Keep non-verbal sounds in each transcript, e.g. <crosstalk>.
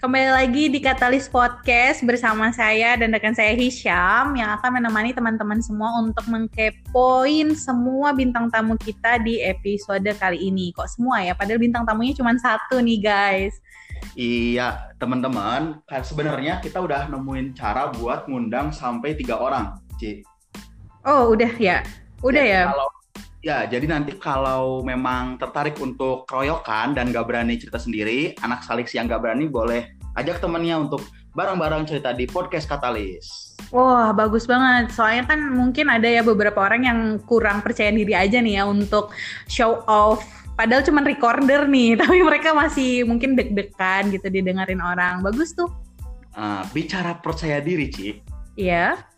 Kembali lagi di Katalis Podcast bersama saya dan rekan saya Hisham yang akan menemani teman-teman semua untuk mengkepoin semua bintang tamu kita di episode kali ini. Kok semua ya? Padahal bintang tamunya cuma satu nih guys. Iya, teman-teman, kan sebenarnya kita udah nemuin cara buat ngundang sampai tiga orang, Ci. Oh, udah ya? Udah Jadi ya? Kalau ya, jadi nanti kalau memang tertarik untuk keroyokan dan gak berani cerita sendiri, anak saliks yang gak berani boleh ajak temennya untuk bareng-bareng cerita di podcast Katalis. Wah, bagus banget. Soalnya kan mungkin ada ya beberapa orang yang kurang percaya diri aja nih ya untuk show off. Padahal cuma recorder nih, <laughs> tapi mereka masih mungkin deg-degan gitu didengarin orang. Bagus tuh. Nah, bicara percaya diri, Ci. Iya.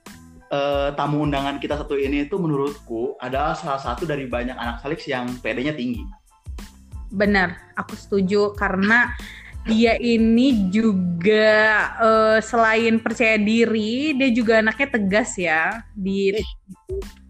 Eh, tamu undangan kita satu ini itu menurutku adalah salah satu dari banyak anak saliks yang PD-nya tinggi. Benar, aku setuju karena dia ini juga eh, selain percaya diri, dia juga anaknya tegas ya. Di Ih,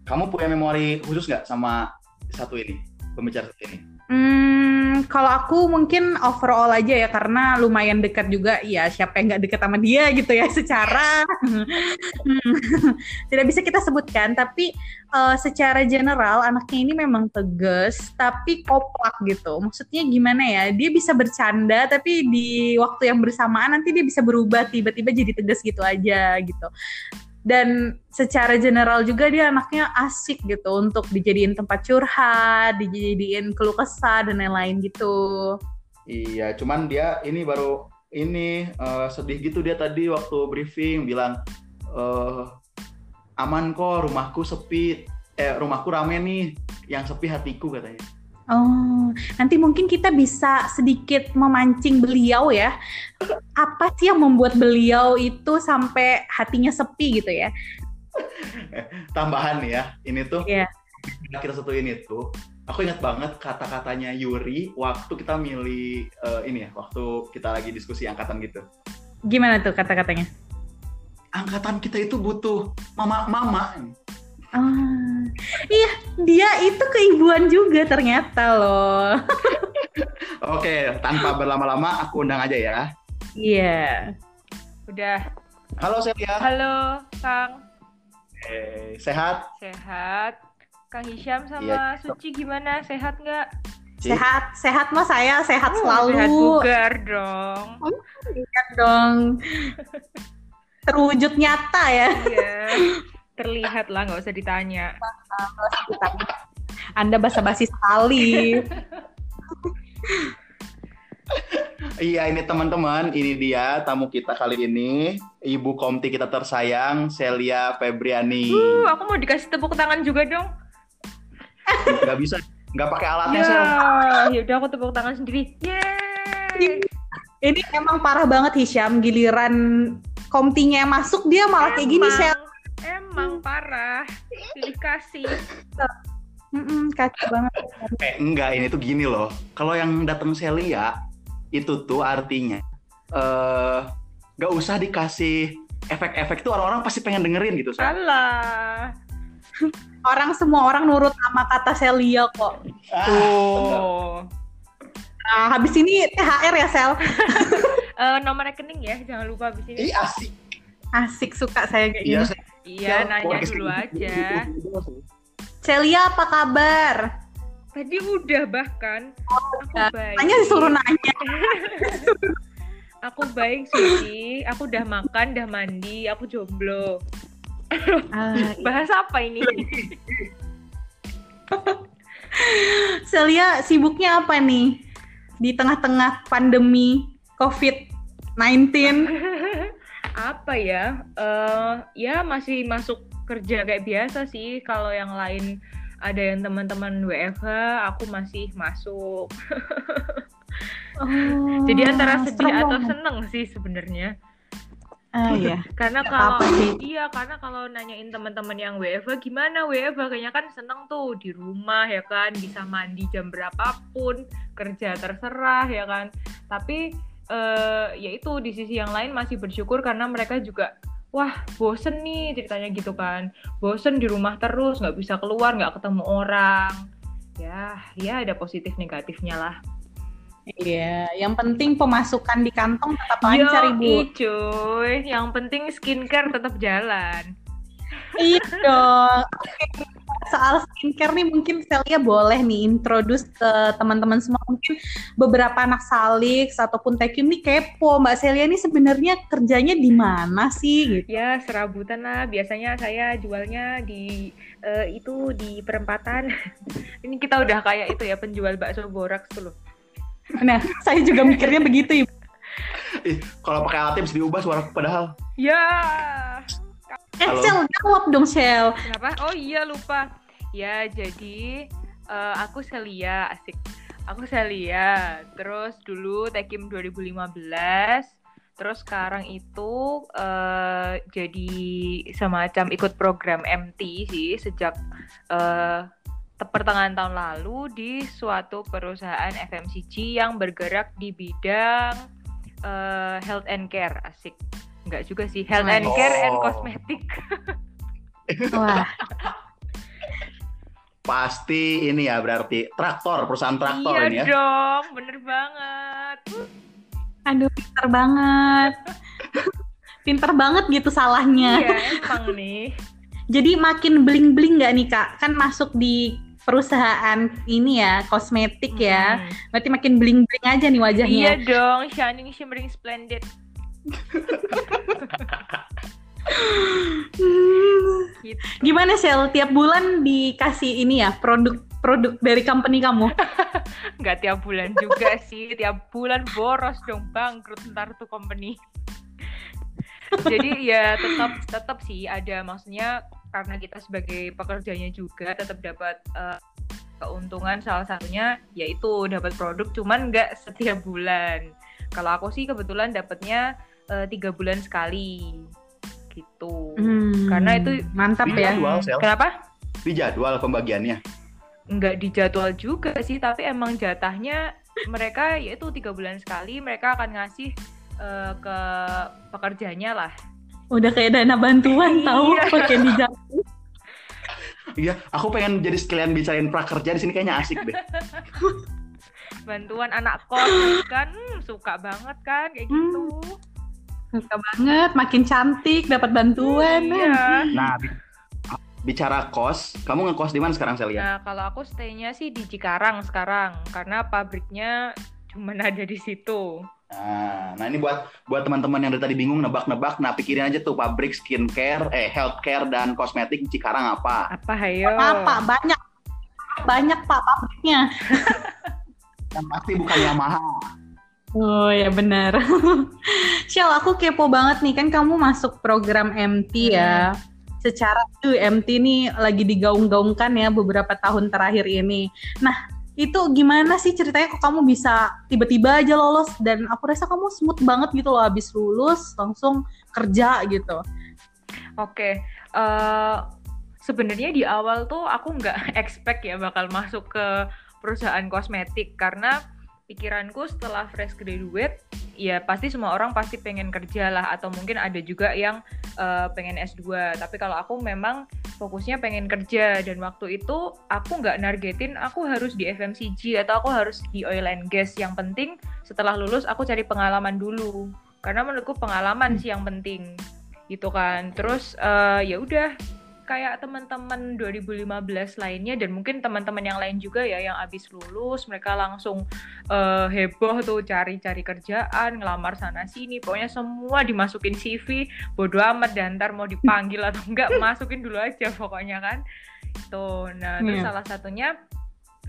Kamu punya memori khusus nggak sama satu ini, pembicara satu ini? Hmm, kalau aku mungkin overall aja ya karena lumayan dekat juga. Ya siapa yang nggak dekat sama dia <laughs> gitu ya secara. <laughs> Tidak bisa kita sebutkan tapi eh, secara general anaknya ini memang tegas tapi koplak gitu. Maksudnya gimana ya dia bisa bercanda tapi di waktu yang bersamaan nanti dia bisa berubah tiba-tiba jadi tegas gitu aja gitu dan secara general juga dia anaknya asik gitu untuk dijadiin tempat curhat, dijadiin keluh kesah dan lain-lain gitu. Iya, cuman dia ini baru ini eh, sedih gitu dia tadi waktu briefing bilang eh, aman kok rumahku sepi, eh rumahku rame nih, yang sepi hatiku katanya. Oh, nanti mungkin kita bisa sedikit memancing beliau ya. Apa sih yang membuat beliau itu sampai hatinya sepi gitu ya? <laughs> Tambahan ya, ini tuh Iya. kita satu ini tuh, aku ingat banget kata-katanya Yuri waktu kita milih eh, ini ya, waktu kita lagi diskusi angkatan gitu. Gimana tuh kata-katanya? Angkatan kita itu butuh mama-mama. Ah, iya, dia itu keibuan juga ternyata loh. <laughs> Oke, tanpa berlama-lama aku undang aja ya. Iya. Udah. Halo Celia. Halo, Kang. Eh, sehat? Sehat. Kang Hisham sama Iya. Suci gimana? Sehat nggak? Sehat, sehat mas saya sehat Oh, selalu. Sehat bugar dong. Lihat dong. <laughs> Terwujud nyata ya. Iya. Terlihat lah, nggak usah ditanya. <laughs> Anda basa-basi sekali. Iya ini teman-teman, ini dia tamu kita kali ini, Ibu Komti kita tersayang, Celia Febriani. Uh, aku mau dikasih tepuk tangan juga dong. Gak bisa, nggak pakai alatnya Ya, Sel. ya udah aku tepuk tangan sendiri. Yeay. Ini emang parah banget Hisham, giliran komtinya masuk dia malah kayak gini Emang- Sel. Emang parah. Pilih kasih. Mm-mm, kacau banget. Eh enggak, ini tuh gini loh. Kalau yang datang Celia, itu tuh artinya eh nggak usah dikasih efek-efek tuh orang-orang pasti pengen dengerin gitu. Salah. <laughs> Orang semua orang nurut sama kata Celia kok. Ah. Oh. Nah, habis ini THR ya Sel. <laughs> Eh, nomor rekening ya, jangan lupa abis ini. Ih asik. Asik suka saya kayak Iya, gini. Sel. Iya, nanya dulu <laughs> aja. Celia apa kabar? Tadi udah bahkan. Aku udah. baik. Hanya disuruh nanya. <laughs> Aku baik Suci. Aku udah makan, udah mandi. Aku jomblo. Ah, Bahas apa ini? <laughs> Celia sibuknya apa nih di tengah-tengah pandemi COVID-19? Apa ya? Eh, ya masih masuk kerja kayak biasa sih. Kalau yang lain ada yang teman-teman WFH, aku masih masuk. Oh, <laughs> Jadi antara sedih serem atau banget. seneng sih sebenarnya. Ah iya. <laughs> Karena kalau apa-apa sih. iya karena kalau nanyain teman-teman yang WFH gimana WFH kayaknya kan seneng tuh di rumah ya kan bisa mandi jam berapapun kerja terserah ya kan tapi eh ya itu di sisi yang lain masih bersyukur karena mereka juga wah bosen nih ceritanya gitu kan bosen di rumah terus nggak bisa keluar nggak ketemu orang ya ya ada positif negatifnya lah Iya, yang penting pemasukan di kantong tetap lancar, Ibu. Cuy. Yang penting skincare tetap jalan. Iya dong. Soal skincare nih mungkin Celia boleh nih introduce ke teman-teman semua mungkin beberapa anak Salix ataupun Tekim nih kepo Mbak Celia ini sebenarnya kerjanya di mana sih gitu. Ya, serabutan lah. Biasanya saya jualnya di eh, itu di perempatan. <laughs> Ini kita udah kayak itu ya penjual bakso boraks tuh loh. Nah, saya juga mikirnya begitu, Ibu. Ih, kalau pakai alat tips diubah suara padahal. Ya. Eh, Halo. Shell, jawab dong, Shell. Kenapa? Oh iya lupa. Ya jadi eh, aku Celia asik. Aku Celia. Terus dulu Tekim 2015. Terus sekarang itu eh, jadi semacam ikut program MT sih sejak te- pertengahan tahun lalu di suatu perusahaan FMCG yang bergerak di bidang eh, health and care asik. Enggak juga sih, health and care and Oh. cosmetic. <laughs> Wah, Pasti ini ya berarti traktor, perusahaan traktor iya ini ya. dong, bener banget. aduh pinter banget. <laughs> pinter banget gitu salahnya. Iya, emang nih. Jadi makin bling-bling nggak nih, Kak? Kan masuk di perusahaan ini ya, kosmetik ya. Hmm. Berarti makin bling-bling aja nih wajahnya. Iya dong, shining, shimmering, splendid. <laughs> Gimana Shell? Tiap bulan dikasih ini ya produk-produk dari company kamu? <laughs> Nggak tiap bulan juga sih, tiap bulan boros dong, bangkrut ntar tuh company. <laughs> Jadi ya tetap tetap sih ada maksudnya karena kita sebagai pekerjanya juga tetap dapat eh, keuntungan salah satunya yaitu dapat produk cuman nggak setiap bulan. Kalau aku sih kebetulan dapatnya eh, tiga bulan sekali gitu. Hmm, Karena itu- mantap Di ya. jadwal, Sel. Kenapa? Di jadwal pembagiannya. nggak dijadwal juga sih tapi emang jatahnya mereka yaitu tiga bulan sekali mereka akan ngasih eh, ke pekerjanya lah Udah kayak dana bantuan Iya. tahu pakai di jatuh. Iya, aku pengen jadi sekalian bicarain prakerja di sini kayaknya asik deh. <laughs> bantuan anak kos kan hmm, suka banget kan kayak gitu Suka banget, makin cantik, dapat bantuan. iya Nah, bi- bicara kos, kamu ngekos di mana sekarang Celia? nah kalau aku stay-nya sih di Cikarang sekarang karena pabriknya cuma <laughs> ada di situ Nah, nah ini buat buat teman-teman yang dari tadi bingung nebak-nebak, nah pikirin aja tuh pabrik skincare, eh healthcare dan kosmetik di Cikarang apa? apa hayo Apa? Banyak. Banyak Pak pabriknya. <laughs> Yang pasti bukan Yamaha. Oh ya benar. <laughs> Shell, aku kepo banget nih kan kamu masuk program MT ya. Secara tuh MT nih lagi digaung-gaungkan ya beberapa tahun terakhir ini. Nah, itu gimana sih ceritanya kok kamu bisa tiba-tiba aja lolos dan aku rasa kamu smooth banget gitu loh habis lulus langsung kerja gitu. Oke, eh sebenarnya di awal tuh aku nggak <laughs> expect ya bakal masuk ke perusahaan kosmetik karena pikiranku setelah fresh graduate ya pasti semua orang pasti pengen kerja lah atau mungkin ada juga yang eh, pengen S2 tapi kalau aku memang fokusnya pengen kerja dan waktu itu aku nggak nargetin aku harus di FMCG atau aku harus di oil and gas. Yang penting setelah lulus aku cari pengalaman dulu. Karena menurutku pengalaman sih yang penting gitu kan. Terus eh, ya udah kayak teman-teman 2015 lainnya dan mungkin teman-teman yang lain juga ya yang abis lulus mereka langsung eh, heboh tuh cari-cari kerjaan ngelamar sana sini. Pokoknya semua dimasukin CV bodo amat dan ntar mau dipanggil <laughs> atau enggak masukin dulu aja pokoknya kan. Tuh nah terus Iya. salah satunya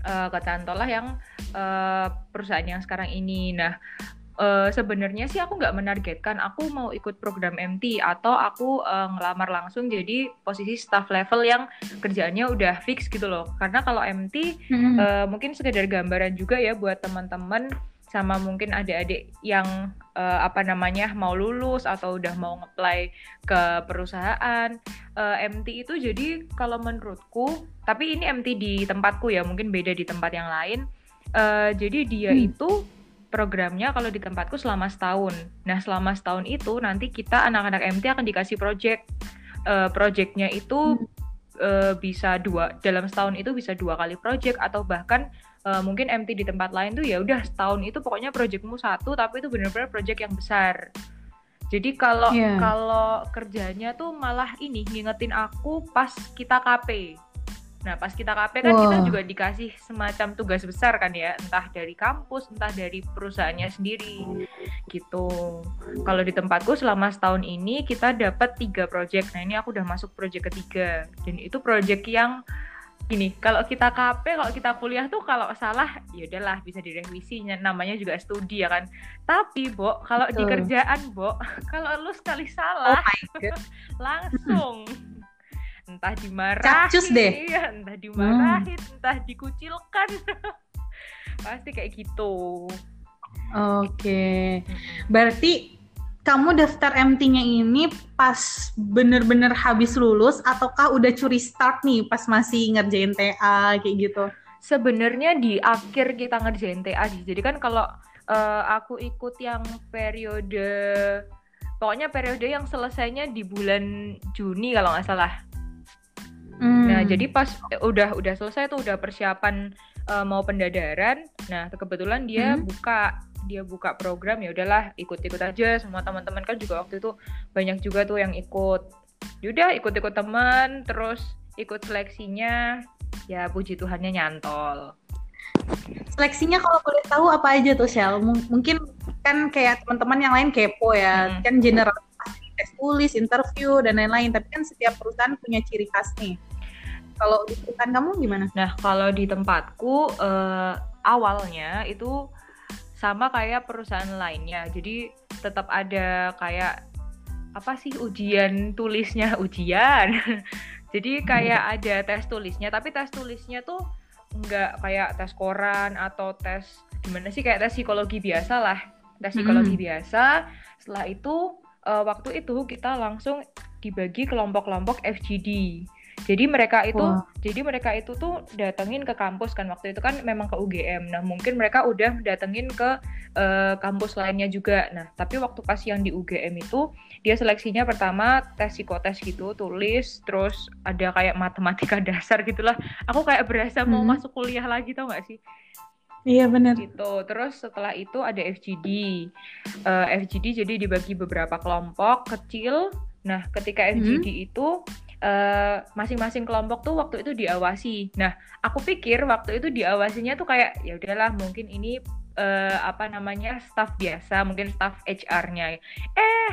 eh, kecantol lah yang eh, perusahaan yang sekarang ini. Nah eh, sebenarnya sih aku nggak menargetkan aku mau ikut program MT atau aku eh, ngelamar langsung jadi posisi staff level yang kerjaannya udah fix gitu loh. Karena kalau MT eh, mungkin sekedar gambaran juga ya buat teman-teman sama mungkin adik-adik yang eh, apa namanya mau lulus atau udah mau ngeplay ke perusahaan. Eh, MT itu jadi kalau menurutku tapi ini MT di tempatku ya mungkin beda di tempat yang lain Eh, jadi dia Hmm. itu programnya kalau di tempatku selama setahun. Nah, selama setahun itu nanti kita anak-anak MT akan dikasih project. Eh, projectnya itu uh, bisa dua dalam setahun itu bisa dua kali project atau bahkan uh, mungkin MT di tempat lain tuh ya udah setahun itu pokoknya projectmu satu tapi itu benar-benar project yang besar jadi kalau yeah. kalau kerjanya tuh malah ini ngingetin aku pas kita KP Nah, pas kita KP kan wow. kita juga dikasih semacam tugas besar kan ya, entah dari kampus, entah dari perusahaannya sendiri, gitu. Kalau di tempatku selama setahun ini kita dapat tiga project. Nah, ini aku udah masuk project ketiga, dan itu project yang gini, kalau kita KP, kalau kita kuliah tuh kalau salah, ya udahlah bisa direvisi, namanya juga studi ya kan. Tapi, Bo, kalau di kerjaan, Bo, <laughs> kalau lu sekali salah, oh <laughs> langsung entah dimarahin Cacus deh <laughs> entah dimarahin hmm. entah dikucilkan <laughs> pasti kayak gitu oke okay. berarti kamu daftar MT-nya ini pas bener-bener habis lulus ataukah udah curi start nih pas masih ngerjain TA kayak gitu? Sebenarnya di akhir kita ngerjain TA sih. Jadi kan kalau uh, aku ikut yang periode pokoknya periode yang selesainya di bulan Juni kalau nggak salah. Hmm. Nah, jadi pas eh, udah udah selesai tuh udah persiapan uh, mau pendadaran. Nah, kebetulan dia hmm. buka dia buka program ya udahlah ikut-ikut aja semua teman-teman kan juga waktu itu banyak juga tuh yang ikut. Yaudah ikut-ikut teman terus ikut seleksinya ya puji Tuhannya nyantol. Seleksinya kalau boleh tahu apa aja tuh Shell? M mungkin kan kayak teman-teman yang lain kepo ya, hmm. kan general tes tulis, interview dan lain-lain. Tapi kan setiap perusahaan punya ciri khas nih. Kalau di perusahaan kamu gimana? Nah, kalau di tempatku uh, awalnya itu sama kayak perusahaan lainnya. Jadi tetap ada kayak apa sih ujian tulisnya <laughs> ujian. Jadi kayak ada tes tulisnya, tapi tes tulisnya tuh nggak kayak tes koran atau tes gimana sih kayak tes psikologi biasa lah tes psikologi hmm. biasa setelah itu uh, waktu itu kita langsung dibagi kelompok-kelompok FGD. Jadi mereka itu, wow. jadi mereka itu tuh datengin ke kampus kan waktu itu kan memang ke UGM. Nah mungkin mereka udah datengin ke uh, kampus lainnya juga. Nah tapi waktu pas yang di UGM itu dia seleksinya pertama tes psikotes gitu, tulis, terus ada kayak matematika <laughs> dasar gitulah. Aku kayak berasa hmm. mau masuk kuliah lagi tau gak sih? Iya benar. Gitu. Terus setelah itu ada FGD. Uh, eh, FGD jadi dibagi beberapa kelompok kecil. Nah, ketika FGD hmm. itu eh, masing-masing uh, kelompok tuh waktu itu diawasi. Nah, aku pikir waktu itu diawasinya tuh kayak ya udahlah mungkin ini uh, apa namanya staff biasa, mungkin staff HR-nya. Eh,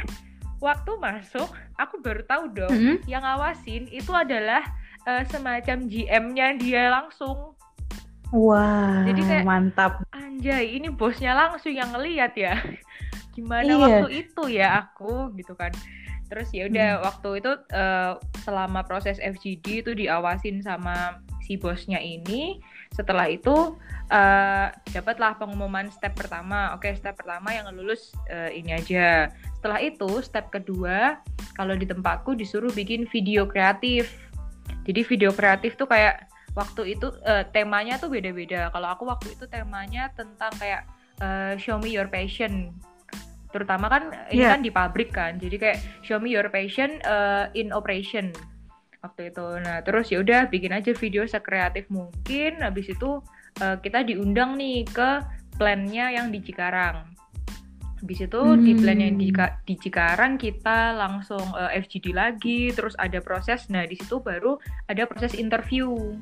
waktu masuk aku baru tahu dong -hmm. yang ngawasin itu adalah uh, semacam GM-nya dia langsung Wah, jadi kayak mantap. Anjay, ini bosnya langsung yang ngeliat ya. <laughs> Gimana iya. waktu itu ya aku gitu kan. Terus ya udah hmm. waktu itu uh, selama proses FGD itu diawasin sama si bosnya ini. Setelah itu uh, dapatlah pengumuman step pertama. Oke, step pertama yang lulus uh, ini aja. Setelah itu step kedua kalau di tempatku disuruh bikin video kreatif. Jadi video kreatif tuh kayak waktu itu uh, temanya tuh beda-beda. Kalau aku waktu itu temanya tentang kayak uh, show me your passion. Terutama kan ini yeah. kan di pabrik kan. Jadi kayak show me your passion uh, in operation waktu itu. Nah, terus ya udah bikin aja video sekreatif mungkin. Habis itu uh, kita diundang nih ke plannya yang di Cikarang. Habis itu hmm. di plan yang di, di Cikarang kita langsung uh, FGD lagi, terus ada proses. Nah, di situ baru ada proses interview.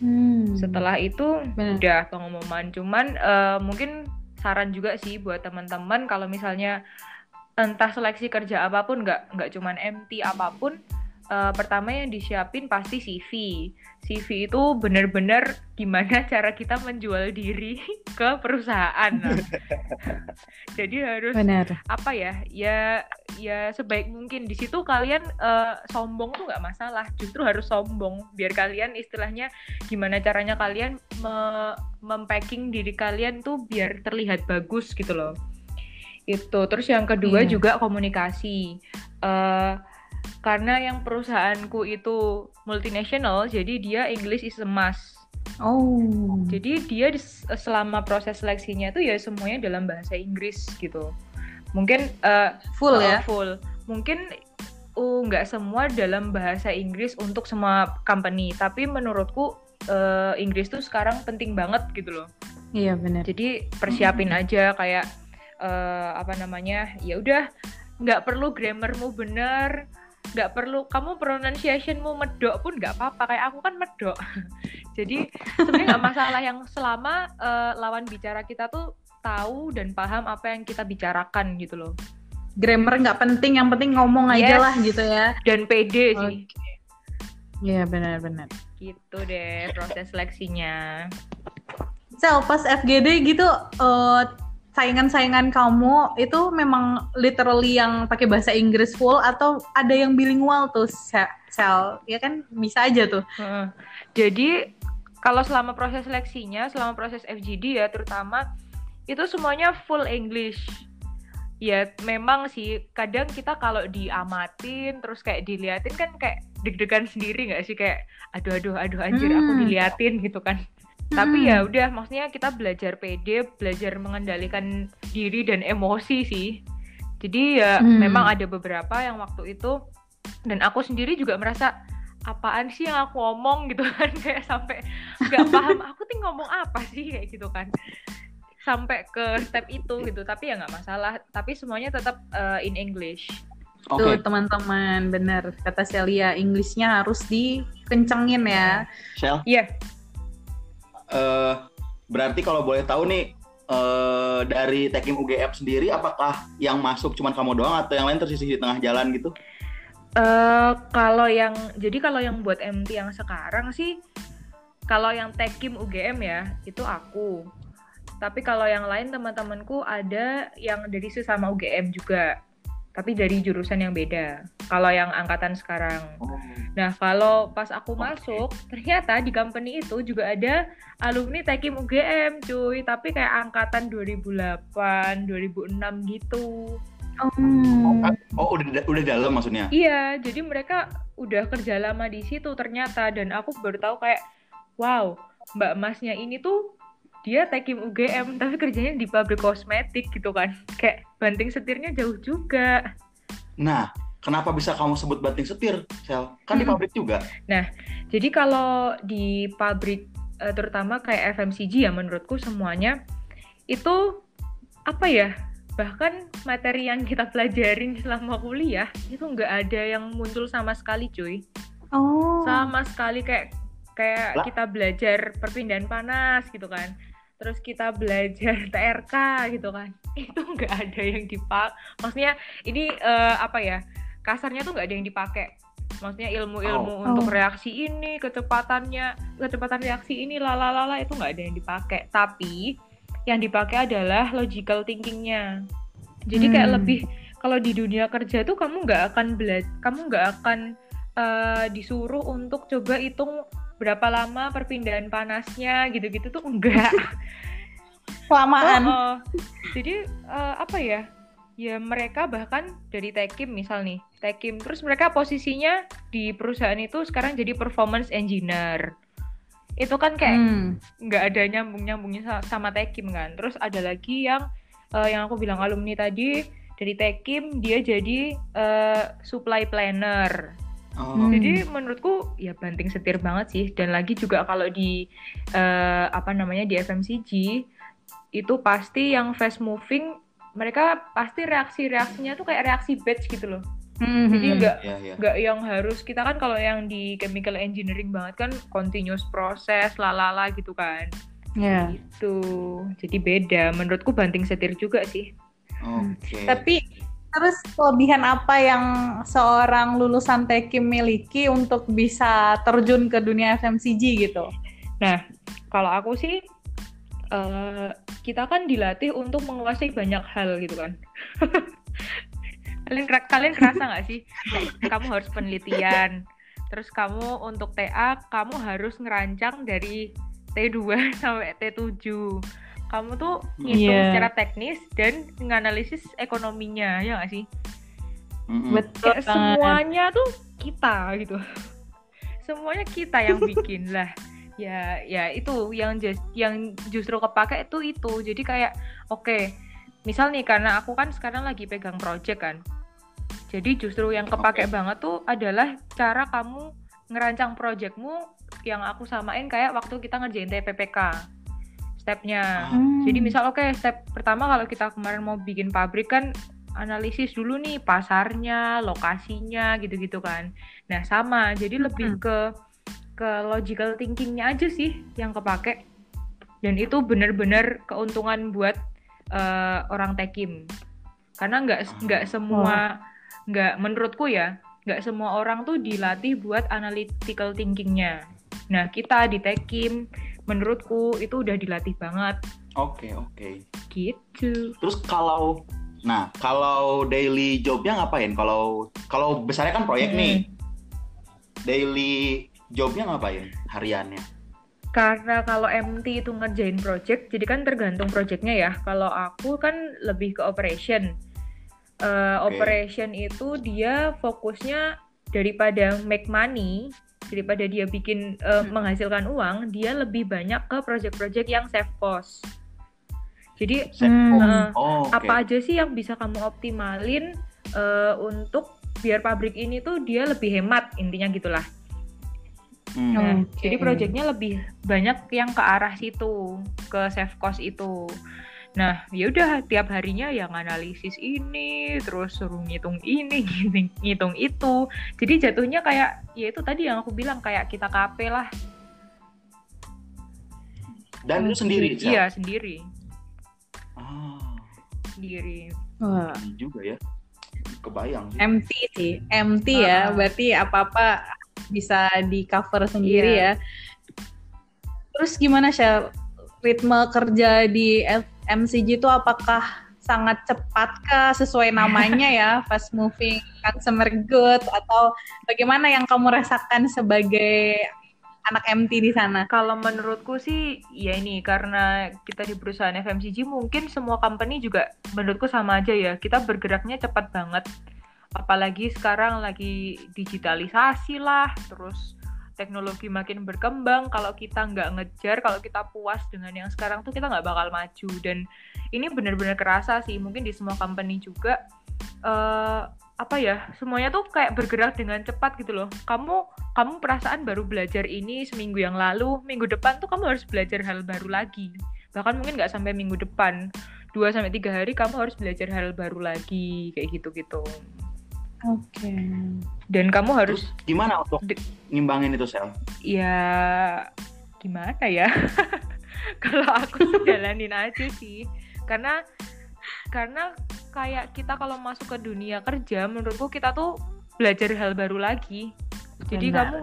Hmm. Setelah itu Benar. udah pengumuman. Cuman uh, mungkin saran juga sih buat teman-teman kalau misalnya entah seleksi kerja apa pun nggak nggak cuman MT apa pun uh, pertama yang disiapin pasti CV. CV itu benar-benar gimana <laughs> cara kita menjual diri <laughs> ke perusahaan. Nah. <laughs> Jadi harus Benar. apa ya? Ya ya sebaik mungkin di situ kalian uh, sombong tuh nggak masalah. Justru harus sombong biar kalian istilahnya gimana caranya kalian me mempacking diri kalian tuh biar terlihat bagus gitu loh. Itu. Terus yang kedua iya. juga komunikasi. Uh, karena yang perusahaanku itu multinasional jadi dia English is a must. Oh. Jadi dia selama proses seleksinya itu ya semuanya dalam bahasa Inggris gitu. Mungkin uh, full uh, ya full. Mungkin uh, nggak semua dalam bahasa Inggris untuk semua company. Tapi menurutku uh, Inggris tuh sekarang penting banget gitu loh. Iya benar. jadi persiapin aja kayak uh, apa namanya ya udah nggak perlu grammarmu bener nggak perlu kamu pronunciationmu medok pun nggak apa-apa kayak aku kan medok <laughs> jadi sebenarnya nggak masalah yang selama uh, lawan bicara kita tuh tahu dan paham apa yang kita bicarakan gitu loh Grammar nggak penting, yang penting ngomong aja Yes. lah gitu ya. dan pede sih Oke. Iya benar-benar. gitu deh proses seleksinya Sel, pas FGD gitu eh, saingan-saingan kamu itu memang literally yang pakai bahasa Inggris full atau ada yang bilingual tuh Se- Sel? Ya kan bisa aja tuh. Heeh. Jadi kalau selama proses seleksinya, selama proses FGD ya terutama itu semuanya full English. Ya memang sih kadang kita kalau diamatin terus kayak diliatin kan kayak deg-degan sendiri nggak sih kayak aduh aduh aduh anjir aku Hmm. diliatin gitu kan. Tapi Hmm. ya udah maksudnya kita belajar pede, belajar mengendalikan diri dan emosi sih. Jadi ya Hmm. memang ada beberapa yang waktu itu dan aku sendiri juga merasa apaan sih yang aku omong <laughs> gitu kan kayak sampai nggak paham <laughs> aku tuh ngomong apa sih kayak gitu kan sampai ke step itu gitu tapi ya nggak masalah tapi semuanya tetap uh, in English Oke, Tuh teman-teman, bener kata Celia, Inggrisnya harus dikencengin ya. Shell. iya eh, berarti kalau boleh tahu nih eh, dari Tekim UGF sendiri apakah yang masuk cuma kamu doang atau yang lain tersisih di tengah jalan gitu? Eh, kalau yang jadi kalau yang buat MT yang sekarang sih kalau yang Tekim UGM ya itu aku tapi kalau yang lain teman-temanku ada yang dari sesama UGM juga tapi dari jurusan yang beda kalau yang angkatan sekarang Nah, kalau pas aku Oke. masuk, ternyata di company itu juga ada alumni Tekim UGM, cuy. Tapi kayak angkatan 2008, 2006 gitu. Hmm. Oh, udah udah dalam maksudnya? Iya, jadi mereka udah kerja lama di situ ternyata. Dan aku baru tahu kayak, wow, Mbak Masnya ini tuh dia Tekim UGM, tapi kerjanya di pabrik kosmetik gitu kan. Kayak banting setirnya jauh juga. Nah, kenapa bisa kamu sebut banting setir, Sel? Kan di Mm-mm. pabrik juga. Jadi kalau di pabrik eh, terutama kayak FMCG ya menurutku semuanya itu apa ya bahkan materi yang kita pelajarin selama kuliah itu nggak ada yang muncul sama sekali cuy Oh. sama sekali kayak kayak Lah. kita belajar perpindahan panas gitu kan terus kita belajar <laughs> TRK gitu kan itu nggak ada yang dipak maksudnya ini eh, apa ya kasarnya tuh nggak ada yang dipakai maksudnya ilmu-ilmu Oh. untuk Oh. reaksi ini kecepatannya kecepatan reaksi ini lalalala itu nggak ada yang dipakai tapi yang dipakai adalah logical thinkingnya jadi kayak Hmm. lebih kalau di dunia kerja tuh kamu nggak akan belajar kamu nggak akan eh, disuruh untuk coba hitung berapa lama perpindahan panasnya gitu-gitu tuh enggak <laughs> Kelamaan. Oh, oh. Jadi eh, apa ya? Ya mereka bahkan dari Tekim misal nih, Tekim terus mereka posisinya di perusahaan itu sekarang jadi performance engineer. Itu kan kayak Hmm. nggak ada nyambung nyambungnya sa- sama Tekim kan. Terus ada lagi yang eh, yang aku bilang alumni tadi dari Tekim dia jadi eh, supply planner. Oh, Hmm. Jadi menurutku ya banting setir banget sih. Dan lagi juga kalau di eh, apa namanya di FMCG itu pasti yang fast moving mereka pasti reaksi-reaksinya tuh kayak reaksi batch gitu loh. Hmm. Jadi nggak Iya, iya. nggak yang harus kita kan kalau yang di chemical engineering banget kan continuous process lalala gitu kan. Ya. Gitu. Jadi beda. Menurutku banting setir juga sih. Oke. Tapi terus kelebihan apa yang seorang lulusan Tekim miliki untuk bisa terjun ke dunia FMCG gitu? Kalau aku sih eh, kita kan dilatih untuk menguasai banyak hal gitu kan. <laughs> kalian kalian kerasa nggak sih? Kamu harus penelitian. Terus kamu untuk TA kamu harus ngerancang dari T2 <laughs> sampai T7. Kamu tuh ngitung Iya. secara teknis dan menganalisis ekonominya, ya nggak sih? Mm-mm. Betul Kayak semuanya tuh kita gitu. Semuanya kita yang <laughs> bikin lah. Ya, ya itu yang just, yang justru kepake itu itu. Jadi kayak oke, misal nih karena aku kan sekarang lagi pegang project kan. Jadi justru yang kepake banget tuh adalah cara kamu ngerancang projectmu yang aku samain kayak waktu kita ngerjain TPPK. Stepnya. Hmm. Jadi misal oke step pertama kalau kita kemarin mau bikin pabrik kan analisis dulu nih pasarnya, lokasinya gitu-gitu kan. Nah sama, jadi lebih ke ke logical thinkingnya aja sih yang kepake. Dan itu bener-bener keuntungan buat eh, orang tekim. Karena nggak nggak semua nggak menurutku ya nggak semua orang tuh dilatih buat analytical thinkingnya. Nah kita di tekim menurutku itu udah dilatih banget Oke, oke. gitu. Terus kalau nah, kalau daily jobnya ngapain? Kalau kalau besarnya kan proyek Hmm. nih. Daily jobnya ngapain hariannya? Karena kalau MT itu ngerjain project, jadi kan tergantung projectnya ya. Kalau aku kan lebih ke operation. Eh, Oke. Operation itu dia fokusnya daripada make money, daripada dia bikin eh, menghasilkan uang, dia lebih banyak ke project-project yang save cost. Jadi Hmm. eh, Oh, oke. apa aja sih yang bisa kamu optimalin eh, untuk biar pabrik ini tuh dia lebih hemat intinya gitulah. Hmm. Nah, Oke. jadi proyeknya lebih banyak yang ke arah situ, ke save cost itu. Nah, ya udah tiap harinya yang analisis ini, terus suruh ngitung ini, <laughs> ngitung, ngitung itu. Jadi jatuhnya kayak ya itu tadi yang aku bilang kayak kita KP lah. Dan itu sendiri? Iya, sendiri. Ah, Sendiri. Wah, ini juga ya. Kebayang sih. MT sih, MT ya, Ah. berarti apa-apa bisa di cover sendiri Iya. ya. Terus gimana Shell? Ritme kerja di F- MCG itu apakah sangat cepat kah sesuai namanya ya, <laughs> fast moving consumer good atau bagaimana yang kamu rasakan sebagai anak MT di sana? Kalau menurutku sih ya ini karena kita di perusahaan FMCG mungkin semua company juga menurutku sama aja ya. Kita bergeraknya cepat banget. Apalagi sekarang lagi digitalisasi lah, terus teknologi makin berkembang. Kalau kita nggak ngejar, kalau kita puas dengan yang sekarang tuh kita nggak bakal maju. Dan ini benar-benar kerasa sih. Mungkin di semua company juga eh apa ya semuanya tuh kayak bergerak dengan cepat gitu loh. Kamu kamu perasaan baru belajar ini seminggu yang lalu, minggu depan tuh kamu harus belajar hal baru lagi. Bahkan mungkin nggak sampai minggu depan, 2 sampai tiga hari kamu harus belajar hal baru lagi kayak gitu-gitu. Oke. Dan kamu harus Terus gimana untuk Di- ngimbangin itu, Sel? ya gimana ya? <laughs> Kalau aku jalanin aja sih. Karena karena kayak kita kalau masuk ke dunia kerja menurutku kita tuh belajar hal baru lagi. Jadi Benar. kamu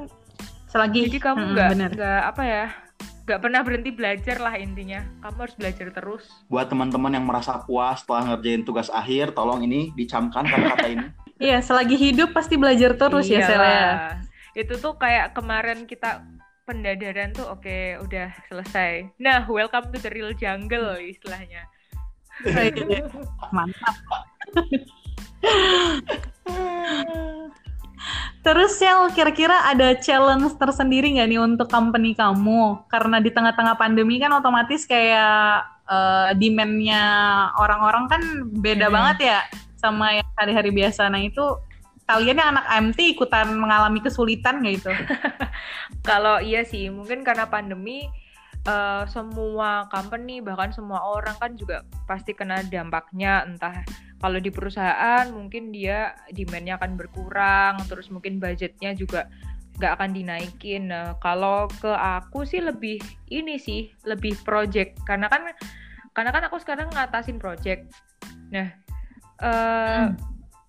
Selagi Jadi kamu nggak benar. nggak apa ya nggak pernah berhenti belajar lah intinya. Kamu harus belajar terus. Buat teman-teman yang merasa puas setelah ngerjain tugas akhir, tolong ini dicamkan kata-kata ini. <laughs> Iya, selagi hidup pasti belajar terus ya, Sel ya. Iyalah. Itu tuh kayak kemarin kita pendadaran tuh oke udah selesai. Nah, welcome to the real jungle istilahnya. Mantap. Terus Sel, kira-kira ada challenge tersendiri nggak nih untuk company kamu? Karena di tengah-tengah pandemi kan otomatis kayak eh, demand-nya orang-orang kan beda Hmm. banget ya sama yang hari-hari biasa. Nah itu kalian yang anak MT ikutan mengalami kesulitan nggak itu? <laughs> Kalau iya sih, mungkin karena pandemi eh, semua company bahkan semua orang kan juga pasti kena dampaknya entah kalau di perusahaan mungkin dia demand-nya akan berkurang terus mungkin budgetnya juga nggak akan dinaikin. Nah, kalau ke aku sih lebih ini sih, lebih project karena kan karena kan aku sekarang ngatasin project. Nah, eh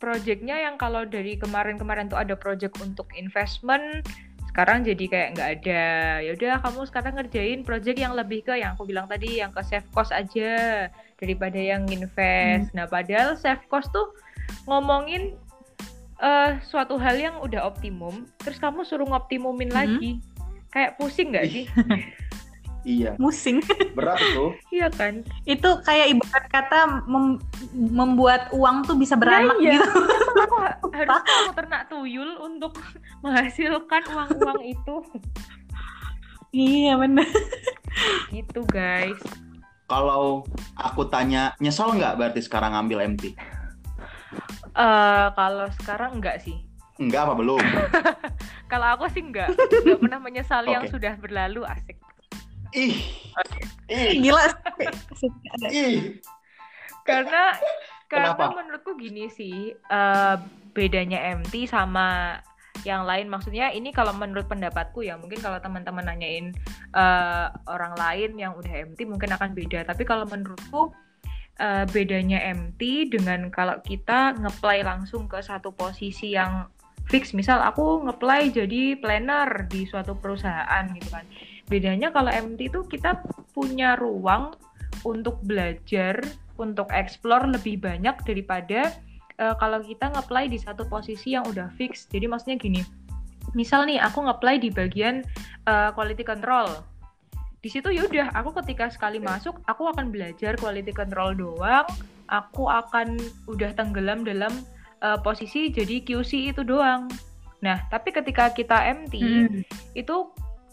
projectnya yang kalau dari kemarin-kemarin tuh ada project untuk investment, sekarang jadi kayak nggak ada. Ya udah kamu sekarang ngerjain project yang lebih ke yang aku bilang tadi yang ke save cost aja daripada yang invest. Nah, padahal save cost tuh ngomongin eh suatu hal yang udah optimum, terus kamu suruh ngoptimumin Mhm. lagi. Kayak pusing nggak sih? <laughs> Iya, Musing. <laughs> berat itu. iya kan? itu kayak ibarat kata mem- membuat uang tuh bisa beranak Nah, iya. gitu. Aku ha- harus kamu ternak tuyul untuk <laughs> menghasilkan uang-uang itu. iya bener. Gitu, guys. Eh, kalau sekarang enggak sih. Enggak apa belum? <laughs> Kalau aku sih enggak, enggak pernah menyesali yang Oke. sudah berlalu asik. Ih. Ih. Gila. Ih. Karena karena Kenapa? menurutku gini sih, eh, bedanya MT sama yang lain maksudnya ini kalau menurut pendapatku ya mungkin kalau teman-teman nanyain eh, orang lain yang udah MT mungkin akan beda tapi kalau menurutku eh, bedanya MT dengan kalau kita ngeplay langsung ke satu posisi yang fix misal aku ngeplay jadi planner di suatu perusahaan gitu kan bedanya kalau MT itu kita punya ruang untuk belajar untuk explore lebih banyak daripada eh, kalau kita ngeplay di satu posisi yang udah fix. Jadi maksudnya gini misal nih aku ngeplay di bagian eh, quality control. Di situ yaudah aku ketika sekali masuk aku akan belajar quality control doang. Aku akan udah tenggelam dalam eh, posisi jadi QC itu doang. Nah tapi ketika kita MT Hmm. itu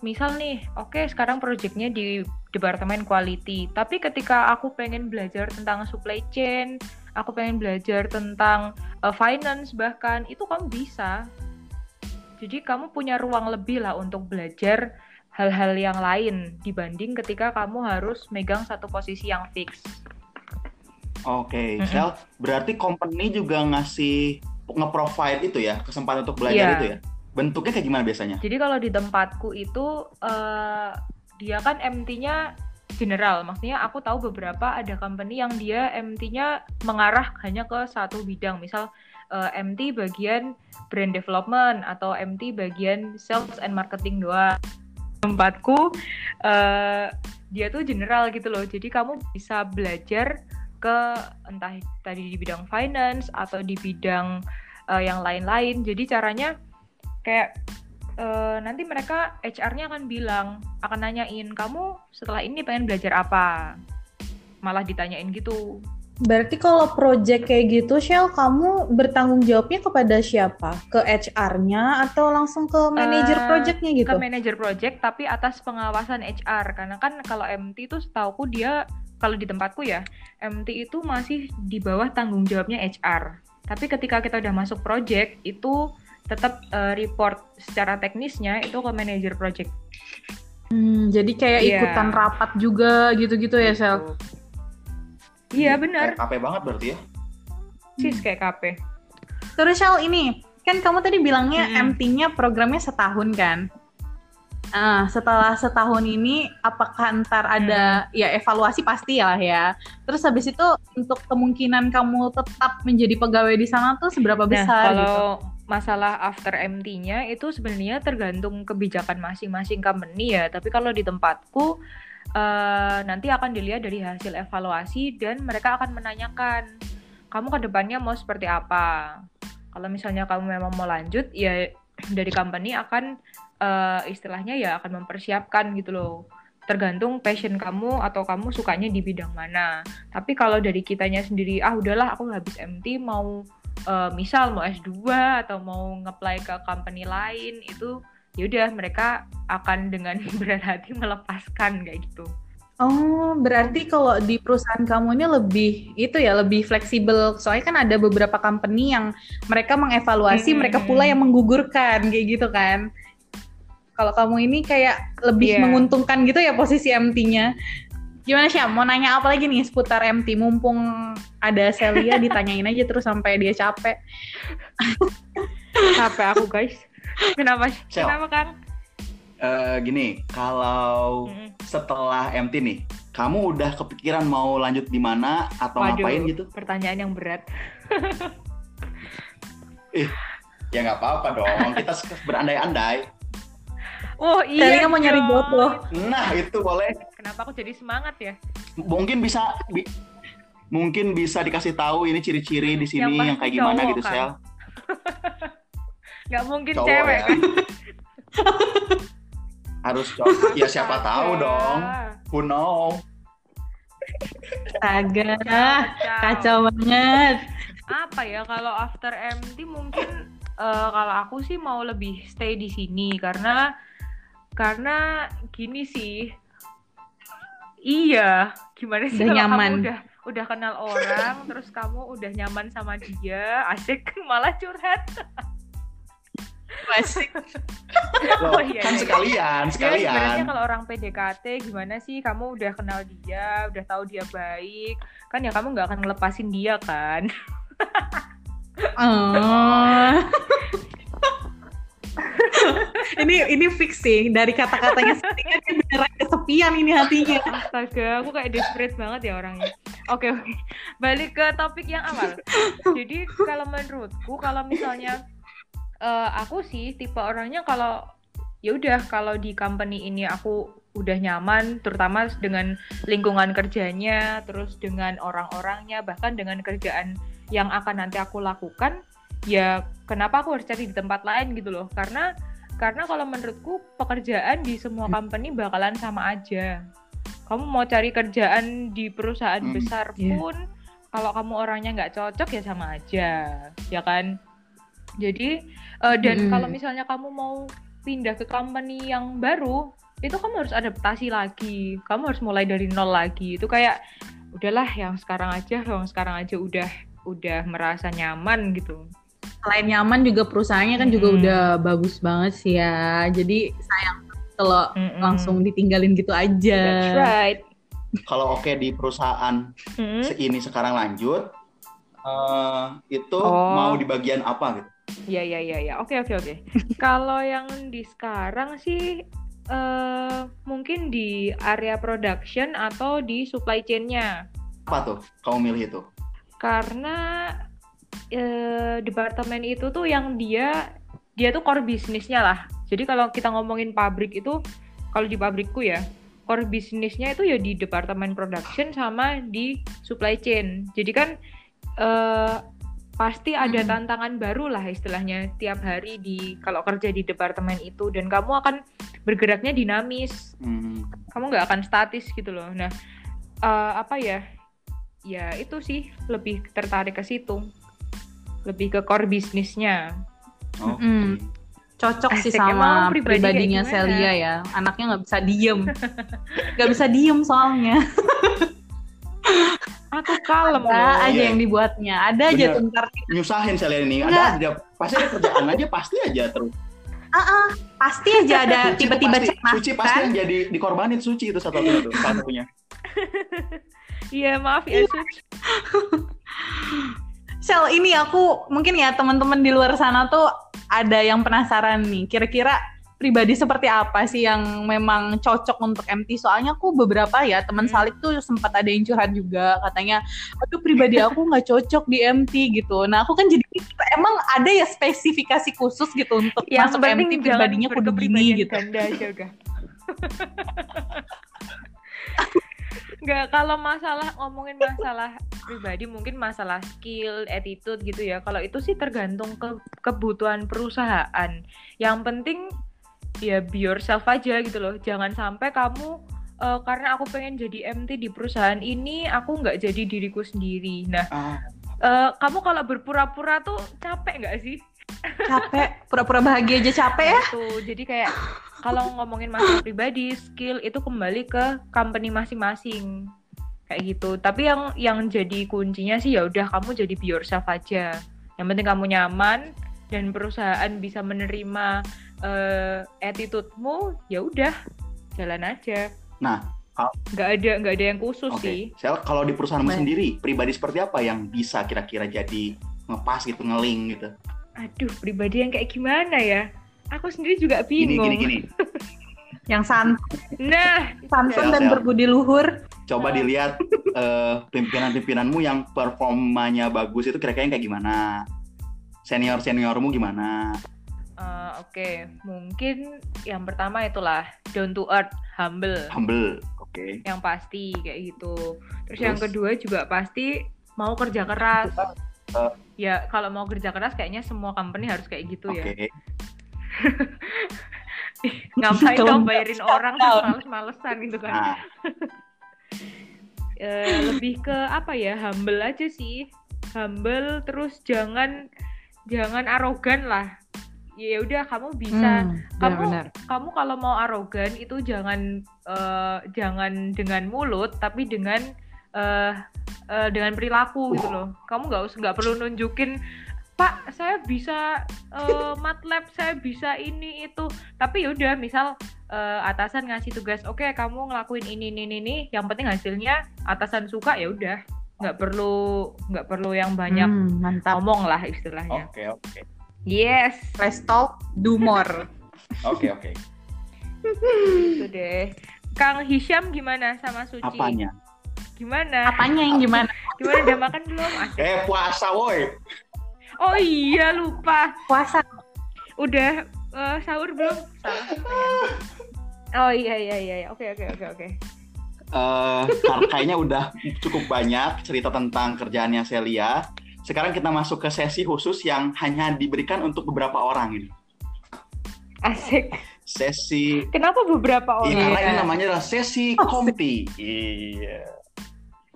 misal nih oke sekarang projectnya di departemen quality tapi ketika aku pengen belajar tentang supply chain aku pengen belajar tentang uh, finance bahkan itu kamu bisa jadi kamu punya ruang lebih lah untuk belajar hal-hal yang lain dibanding ketika kamu harus megang satu posisi yang fix Oke, Mm-mm. Sel, berarti company juga ngasih nge-provide itu ya, kesempatan untuk belajar Iya. itu ya. Bentuknya kayak gimana biasanya? Jadi kalau di tempatku itu eh, dia kan MT-nya general, maksudnya aku tahu beberapa ada company yang dia MT-nya mengarah hanya ke satu bidang, misal eh, MT bagian brand development atau MT bagian sales and marketing doang. Tempatku eh, dia tuh general gitu loh, jadi kamu bisa belajar ke entah tadi di bidang finance atau di bidang eh, yang lain-lain. Jadi caranya kayak eh, nanti mereka HR-nya akan bilang, akan nanyain kamu setelah ini pengen belajar apa, malah ditanyain gitu. Berarti kalau project kayak gitu, Shell, kamu bertanggung jawabnya kepada siapa? Ke HR-nya atau langsung ke manajer Eh, projectnya gitu? Ke manajer project tapi atas pengawasan HR karena kan kalau MT itu setauku dia kalau di tempatku ya MT itu masih di bawah tanggung jawabnya HR. Tapi ketika kita udah masuk project itu tetap eh, report secara teknisnya itu ke manajer project. Hmm, jadi kayak Iya. ikutan rapat juga gitu-gitu ya, Shell? Iya benar, Kayak KP banget berarti ya? sis kayak KP. Terus Shell ini, kan kamu tadi bilangnya Mm-mm. MT-nya programnya setahun kan? Ah, setelah setahun ini, apakah ntar ada ya evaluasi pasti ya lah ya. Terus habis itu untuk kemungkinan kamu tetap menjadi pegawai di sana tuh seberapa Nah, besar kalau gitu? Masalah after MT-nya itu sebenarnya tergantung kebijakan masing-masing company ya. Tapi kalau di tempatku eh, nanti akan dilihat dari hasil evaluasi dan mereka akan menanyakan kamu ke depannya mau seperti apa. Kalau misalnya kamu memang mau lanjut, ya dari company akan eh, istilahnya ya akan mempersiapkan gitu loh. Tergantung passion kamu atau kamu sukanya di bidang mana. Tapi kalau dari kitanya sendiri, ah udahlah aku habis MT mau eh, misal mau S2 atau mau ngeplay ke company lain itu yaudah mereka akan dengan <laughs> berat hati melepaskan kayak gitu. Oh, berarti kalau di perusahaan kamu ini lebih itu ya lebih fleksibel. Soalnya kan ada beberapa company yang mereka mengevaluasi, Hmm. mereka pula yang menggugurkan kayak gitu kan. Kalau kamu ini kayak lebih Iya. menguntungkan gitu ya posisi MT-nya. Gimana sih? Mau nanya apa lagi nih seputar MT? Mumpung ada Celia <laughs> ditanyain aja terus sampai dia capek. <laughs> Capek aku guys. Kenapa? Sel. Kenapa Kang? Eh, gini, kalau Mm-mm. setelah MT nih, kamu udah kepikiran mau lanjut di mana atau ngapain gitu? Pertanyaan yang berat. <laughs> Ya nggak apa-apa dong, kita berandai-andai. Oh iya. Celia mau nyari jodoh. Nah itu boleh. Kenapa aku jadi semangat ya? Mungkin bisa, bi- mungkin bisa dikasih tahu ini ciri-ciri di sini Yang yang, kayak gimana gitu, kan? Sel. <laughs> Nggak mungkin Cowok cewek ya. kan? <laughs> Harus cowok. Ya siapa tahu dong. Who know? Astaga, Kacau. kacau banget. apa ya kalau after MT mungkin eh, kalau aku sih mau lebih stay di sini karena karena gini sih iya gimana sih Udah kalau nyaman. kamu udah udah kenal orang <laughs> terus kamu udah nyaman sama dia asik <laughs> malah curhat Asik. Loh, Oh, iya, kan iya. sekalian, Ya, sebenarnya sekalian. kalau orang PDKT gimana sih kamu udah kenal dia udah tahu dia baik kan ya kamu nggak akan ngelepasin dia kan Oh. <laughs> ini ini fix sih dari kata-katanya sendiri kan dia beneran kesepian ini hatinya. Astaga, aku kayak desperate banget ya orangnya. Oke, oke. Balik ke topik yang awal. Jadi kalau menurutku kalau misalnya eh, aku sih tipe orangnya kalau ya udah kalau di company ini aku udah nyaman terutama dengan lingkungan kerjanya, terus dengan orang-orangnya, bahkan dengan kerjaan yang akan nanti aku lakukan, ya kenapa aku harus cari di tempat lain gitu loh. Karena karena kalau menurutku pekerjaan di semua company bakalan sama aja. Kamu mau cari kerjaan di perusahaan Hmm, besar iya. pun kalau kamu orangnya nggak cocok ya sama aja ya kan? Jadi eh, dan Hmm. kalau misalnya kamu mau pindah ke company yang baru itu kamu harus adaptasi lagi. Kamu harus mulai dari nol lagi. Itu kayak udahlah yang sekarang aja yang sekarang aja udah udah merasa nyaman gitu Selain nyaman juga perusahaannya kan juga Mm-mm. udah bagus banget sih ya. Jadi sayang kalau Mm-mm. langsung ditinggalin gitu aja. that's right Kalau oke di perusahaan se- ini sekarang lanjut, eh, itu Oh. mau di bagian apa gitu? Ya ya ya ya. Oke oke oke. <laughs> Kalau yang di sekarang sih eh mungkin di area production atau di supply chain-nya. Apa tuh kamu milih itu? Karena eh departemen itu tuh yang dia dia tuh core bisnisnya lah. Jadi kalau kita ngomongin pabrik itu kalau di pabrikku ya core bisnisnya itu ya di departemen production sama di supply chain. Jadi kan eh pasti ada Hmm. tantangan baru lah istilahnya tiap hari di kalau kerja di departemen itu dan kamu akan bergeraknya dinamis Hmm, kamu nggak akan statis gitu loh nah eh, apa ya ya itu sih lebih tertarik ke situ lebih ke core bisnisnya oke. Mm-mm. Cocok sih Asik, emang sama pribadi pribadinya? Celia ya. Anaknya nggak bisa diem. Nggak bisa diem soalnya. <laughs> aku kalem Ada loh aja Iya. yang dibuatnya. Ada aja Bener. tuh ntar. Nyusahin saya ini. Ada aja, pasti ada kerjaan aja, pasti aja terus. Pasti aja ada Suci tiba-tiba cemas Suci pasti kan. yang jadi dikorbanin Suci itu satu salah satunya. iya maaf ya Suc. <laughs> Sel, ini aku mungkin ya teman-teman di luar sana tuh ada yang penasaran nih. Kira-kira pribadi seperti apa sih yang memang cocok untuk MT? Soalnya aku beberapa ya teman Hmm. Salib tuh sempat ada yang curhat juga katanya, aduh pribadi aku nggak cocok di MT gitu. Nah aku kan jadi emang ada ya spesifikasi khusus gitu untuk yang masuk MT pribadinya kudu gini berkepribadian gitu. ganda aja udah <laughs> Nggak, kalau masalah ngomongin masalah pribadi mungkin masalah skill, attitude gitu ya. Kalau itu sih tergantung ke kebutuhan perusahaan. Yang penting ya be yourself aja gitu loh. Jangan sampai kamu eh, karena aku pengen jadi MT di perusahaan ini, aku nggak jadi diriku sendiri. Nah, Ah, eh, kamu kalau berpura-pura tuh capek nggak sih? Capek, pura-pura bahagia aja capek ya. Gitu. Jadi kayak kalau ngomongin masalah pribadi, skill itu kembali ke company masing-masing. Kayak gitu. Tapi yang yang jadi kuncinya sih ya udah kamu jadi be yourself aja. Yang penting kamu nyaman dan perusahaan bisa menerima eh, attitude-mu, ya udah jalan aja. Nah, nggak ada nggak ada yang khusus Oke, sih. Sel, kalau di perusahaanmu sendiri, pribadi seperti apa yang bisa kira-kira jadi ngepas gitu, ngeling gitu? Aduh, pribadi yang kayak gimana ya? Aku sendiri juga Gini, bingung. gini, gini. <laughs> Yang san- Nah, santun dan berbudi luhur. Coba dilihat eh, pimpinan-pimpinanmu yang performanya bagus itu kira-kira yang kayak gimana? Senior-seniormu gimana? Eh, Oke, mungkin yang pertama itulah down to earth, humble, Humble, oke. yang pasti kayak gitu. Terus, yang Terus? kedua juga pasti mau kerja keras. Eh. ya kalau mau kerja keras kayaknya semua company harus kayak gitu Oke. ya. <laughs> Ngapain nggak, bayarin orang terus males-malesan gitu kan? Nah, <laughs> Eh, lebih ke apa ya humble aja sih humble terus jangan jangan arogan lah ya udah kamu bisa Hmm, kamu benar-benar. kamu kalau mau arogan itu jangan eh, jangan dengan mulut tapi dengan eh, eh, dengan perilaku gitu loh. Kamu nggak usah nggak perlu nunjukin Pak, saya bisa eh, MATLAB, saya bisa ini itu. Tapi yaudah, misal eh, atasan ngasih tugas, oke kamu ngelakuin ini ini ini, yang penting hasilnya atasan suka ya udah, nggak perlu nggak perlu yang banyak Hmm, mantap. ngomong lah istilahnya. Oke, oke. Yes, Let's talk, do more. <laughs> Oke, oke. itu deh. Kang Hisham gimana sama Suci? Apanya? Gimana? Apanya yang gimana? Gimana udah makan belum? Asik. <laughs> Eh, puasa woi. Oh iya lupa. Puasa. Udah eh, sahur belum? Salah. <laughs> Oh iya, iya iya iya oke oke oke oke. Uh, kayaknya udah cukup banyak cerita tentang kerjaannya Celia. Sekarang kita masuk ke sesi khusus yang hanya diberikan untuk beberapa orang ini. Asik. Sesi. Kenapa beberapa iya, orang? Ya, karena ini namanya adalah sesi oh, kompi. Iya.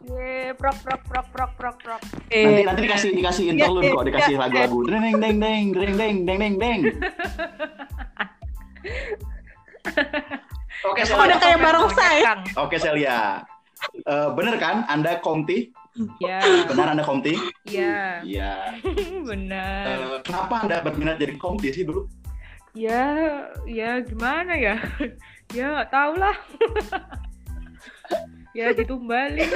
Yeah, prok prok prok prok prok prok. Nanti nanti dikasih dikasih iya, interlude kok, dikasih lagu-lagu. Deng deng deng deng deng deng deng deng. <laughs> Oke, Celia. udah kayak barongsai. Oke, Celia. Eh, bener kan Anda komti? Ya, Benar Anda komti? ya, Iya. <laughs> benar. Eh, kenapa Anda berminat jadi komti sih dulu? Ya, ya gimana ya? <laughs> Ya nggak tahu lah. <laughs> ya ditumbalin.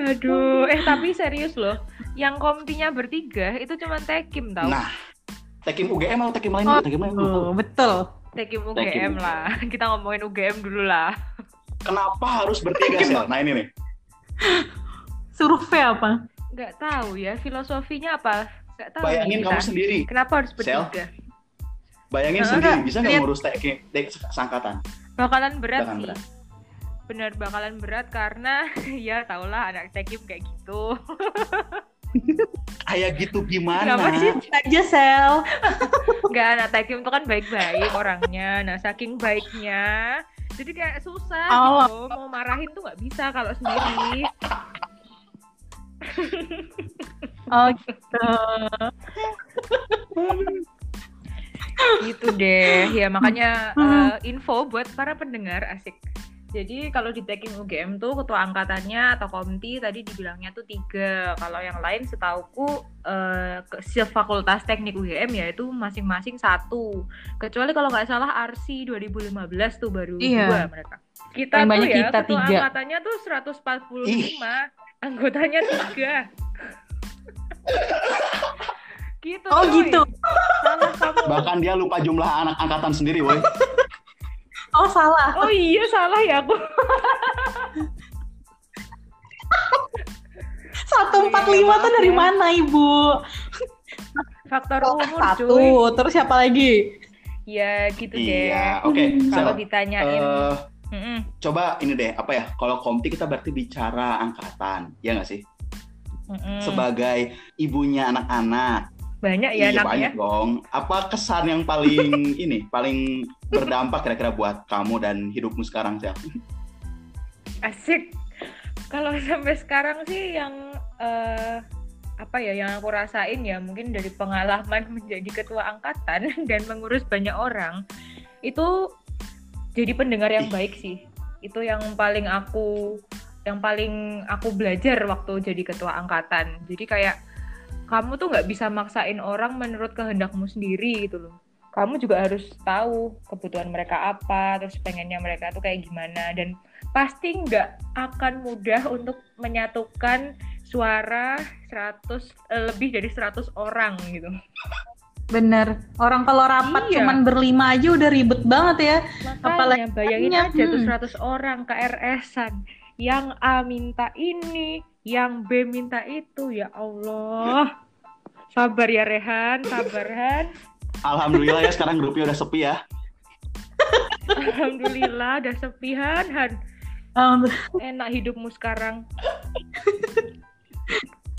Aduh, eh tapi serius loh. Yang kompinya bertiga itu cuma Tekim tau. Nah, Tekim UGM atau Tekim lain? Oh, Tekim lain. Oh, betul. Tekim Tekim. UGM lah. <laughs> Kita ngomongin UGM dulu lah. Kenapa harus bertiga, Sel? Nah, ini nih. Survei apa? Nggak tahu ya filosofinya apa. Nggak tahu. Bayangin kita. kamu sendiri. Kenapa harus Sel. bertiga? Bayangin Nah, sendiri, enggak. bisa nggak ngurus Tekim tek sangkatan? Bakalan berat Bakalan sih. berat. Bener bakalan berat karena <laughs> ya tau lah anak Tekim kayak gitu. <laughs> Kayak gitu gimana? Kenapa sih? Aja sel. <laughs> Nggak anak Tekim tuh kan baik-baik orangnya. Nah saking baiknya, jadi kayak susah Oh. gitu. Mau marahin tuh nggak bisa kalau sendiri. Oh gitu. gitu deh. Ya makanya eh, info buat para pendengar asik. Jadi kalau di Tekim UGM tuh ketua angkatannya atau komti tadi dibilangnya tuh tiga. Kalau yang lain setauku eh, ke se- fakultas teknik UGM ya itu masing-masing satu. Kecuali kalau nggak salah RC 2015 tuh baru Iya. dua mereka. Kita Yang tuh ya kita ketua tiga. angkatannya tuh 145, anggotanya tiga. gitu. Oh, coy. gitu. Salah kamu. Bahkan dia lupa jumlah anak angkatan sendiri, woi. Oh salah. Oh iya salah ya aku. Satu empat lima tuh dari ya. mana ibu? Faktor Oh, umur Satu. cuy. Terus siapa lagi? Ya gitu deh. Iya, oke. Kalau Sel. ditanyain, Eh, Mm-mm. coba ini deh, apa ya? Kalau komti kita berarti bicara angkatan, ya nggak sih? Mm-mm. Sebagai ibunya anak-anak, banyak ya iya banyak dong. Apa kesan yang paling <laughs> ini, paling berdampak kira-kira buat kamu dan hidupmu sekarang, Sel? Asik. Kalau sampai sekarang sih yang eh, apa ya yang aku rasain ya mungkin dari pengalaman <laughs> menjadi ketua angkatan <laughs> dan mengurus banyak orang itu jadi pendengar yang baik sih. Itu yang paling aku yang paling aku belajar waktu jadi ketua angkatan. Jadi kayak kamu tuh nggak bisa maksain orang menurut kehendakmu sendiri gitu loh. Kamu juga harus tahu kebutuhan mereka apa, terus pengennya mereka tuh kayak gimana dan pasti nggak akan mudah untuk menyatukan suara 100 eh, lebih dari 100 orang gitu. Bener. Orang kalau rapat Iya. cuman berlima aja udah ribet banget ya. Makanya Apalagi bayangin aja tuh hmm. 100 orang KRS-an. Yang A minta ini, yang B minta itu. Ya Allah. Sabar ya Rehan, sabar Han. Alhamdulillah ya sekarang grupnya udah sepi ya. Alhamdulillah udah sepi Han, Han. Um, Enak hidupmu sekarang.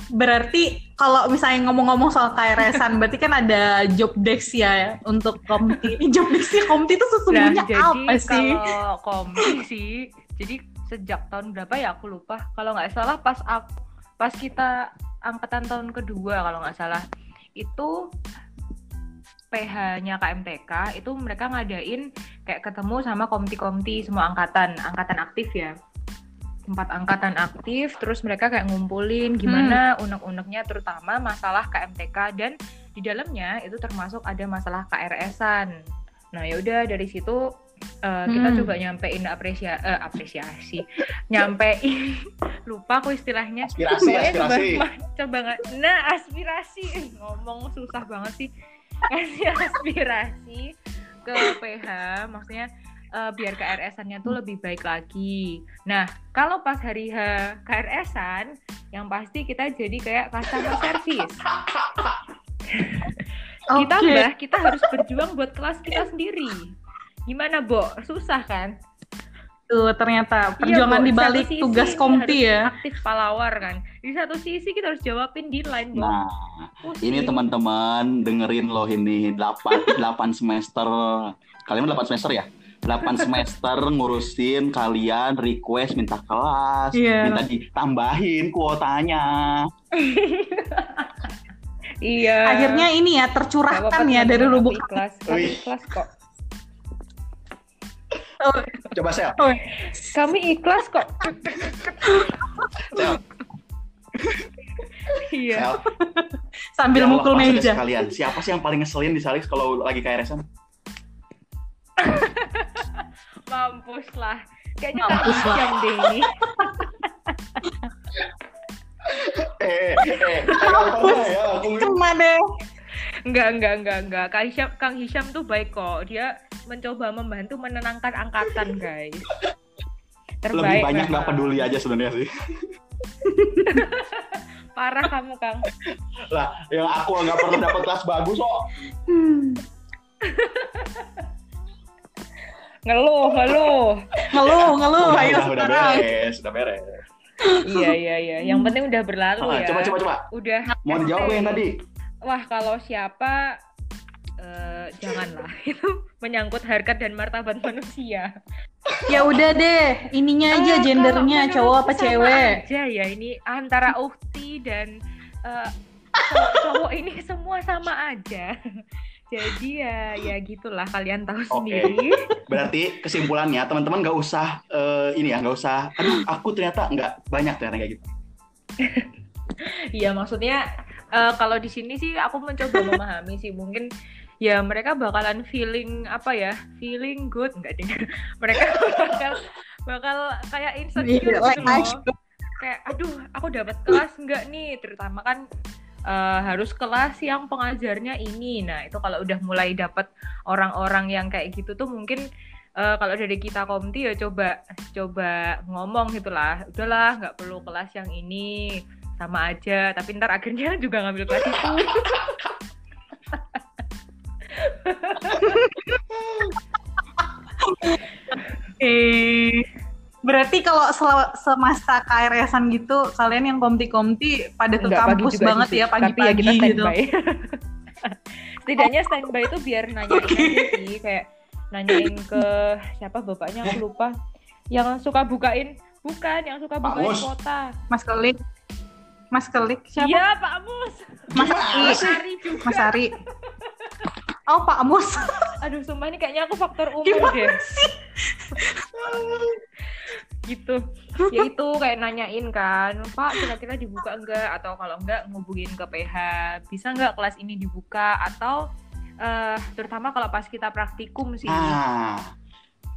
berarti kalau misalnya ngomong-ngomong soal KRS-an, berarti kan ada job desk ya untuk komti. Job desk komti itu sesungguhnya Nah, jadi apa sih? kalau kompi sih, jadi sejak tahun berapa ya aku lupa. Kalau nggak salah pas aku, pas kita angkatan tahun kedua kalau nggak salah itu PH-nya KMTK itu mereka ngadain kayak ketemu sama komti-komti semua angkatan, angkatan aktif ya. Empat angkatan aktif, terus mereka kayak ngumpulin gimana unek-uneknya terutama masalah KMTK dan di dalamnya itu termasuk ada masalah KRS-an. Nah, ya udah dari situ uh, kita Hmm. coba nyampein apresia eh, apresiasi, nyampein <laughs> lupa aku istilahnya. Aspirasi, coba, aspirasi. ma- coba nggak, nah aspirasi ngomong susah banget sih. <laughs> Kasih aspirasi ke PH, maksudnya eh, biar KRS-annya tuh lebih baik lagi. Nah, kalau pas hari H KRS-an, yang pasti kita jadi kayak customer service. <laughs> Ditambah kita harus berjuang buat kelas kita sendiri. Gimana, Bo? Susah kan? Tuh ternyata Iya, perjuangan Bo. di Di balik satu sisi tugas kompi ya. Aktif palawar kan. Di satu sisi kita harus jawabin di line, Bo. Nah, Pusing. ini teman-teman dengerin loh ini 8 8 <laughs> semester. Kalian 8 semester ya? 8 semester ngurusin kalian request minta kelas, Iya. minta ditambahin kuotanya. <laughs> Iya. Akhirnya ini ya tercurahkan ya dari lubuk ikhlas. Kami Wih. Coba sel. Kami ikhlas kok. Sel, Iya. sambil Yang mukul meja. Sekalian. Siapa sih yang paling ngeselin di Salix kalau lagi KRS-an? <laughs> Mampus lah. Kayaknya Mampus lah. Deh ini. <laughs> Eh, eh, eh, ya. Aku Cuma deh. Enggak, enggak, enggak, enggak. Kang Hisham, Kang Hisham tuh baik kok. Dia mencoba membantu menenangkan angkatan, guys. lebih Terbaik banyak nggak peduli aja sebenarnya sih. <laughs> Parah kamu, Kang. Lah, yang aku nggak pernah dapat kelas bagus kok. Hmm. Ngeluh, ngeluh. Ngeluh, ngeluh. Udah, Ayo udah, udah beres, udah beres. iya, iya, iya. Yang penting udah berlalu Ah, ya. coba, coba, coba. Udah. Mau dijawab yang tadi? Wah, kalau siapa eh, janganlah. <laughs> Itu menyangkut harkat dan martabat manusia. Ya udah deh, ininya aja Eh, gendernya kalau cowok apa cewek. aja ya ini antara ukti dan eh, cowok, cowok ini semua sama aja. <laughs> Jadi ya ya gitulah kalian tahu Oke. sendiri. <laughs> Berarti kesimpulannya teman-teman nggak usah eh, ini ya, nggak usah. Aduh, aku ternyata nggak banyak ternyata kayak gitu. Iya maksudnya eh, kalau di sini sih aku mencoba memahami sih. Mungkin ya mereka bakalan feeling apa ya? Feeling good. Enggak deh. <laughs> Mereka <laughs> bakal bakal kayak insecure Iya, like gitu. loh kayak aduh aku dapat kelas enggak nih? Terutama kan eh, harus kelas yang pengajarnya ini. Nah itu kalau udah mulai dapat orang-orang yang kayak gitu tuh mungkin eh, kalau dari kita komti ya coba coba ngomong gitulah udahlah nggak perlu kelas yang ini sama aja tapi ntar akhirnya juga ngambil kelas itu. Eh, berarti kalau sel- semasa KRS-an gitu, kalian yang komti-komti pada ke kampus juga banget sih, ya tapi pagi-pagi kita gitu. standby. setidaknya standby itu biar nanyain aja sih kayak nanyain ke siapa bapaknya aku lupa. Yang suka bukain? Bukan yang suka bukain kota. Mas Kelik. Mas Kelik siapa? iya Pak Mus Mas Mas Ari. Juga Mas Ari. Oh, Pak Mus. aduh sumpah ini kayaknya aku faktor umur Gimana deh gitu ya itu kayak nanyain kan pak kira-kira dibuka enggak atau kalau enggak ngubungin ke PH bisa enggak kelas ini dibuka atau eh terutama kalau pas kita praktikum sih Ah,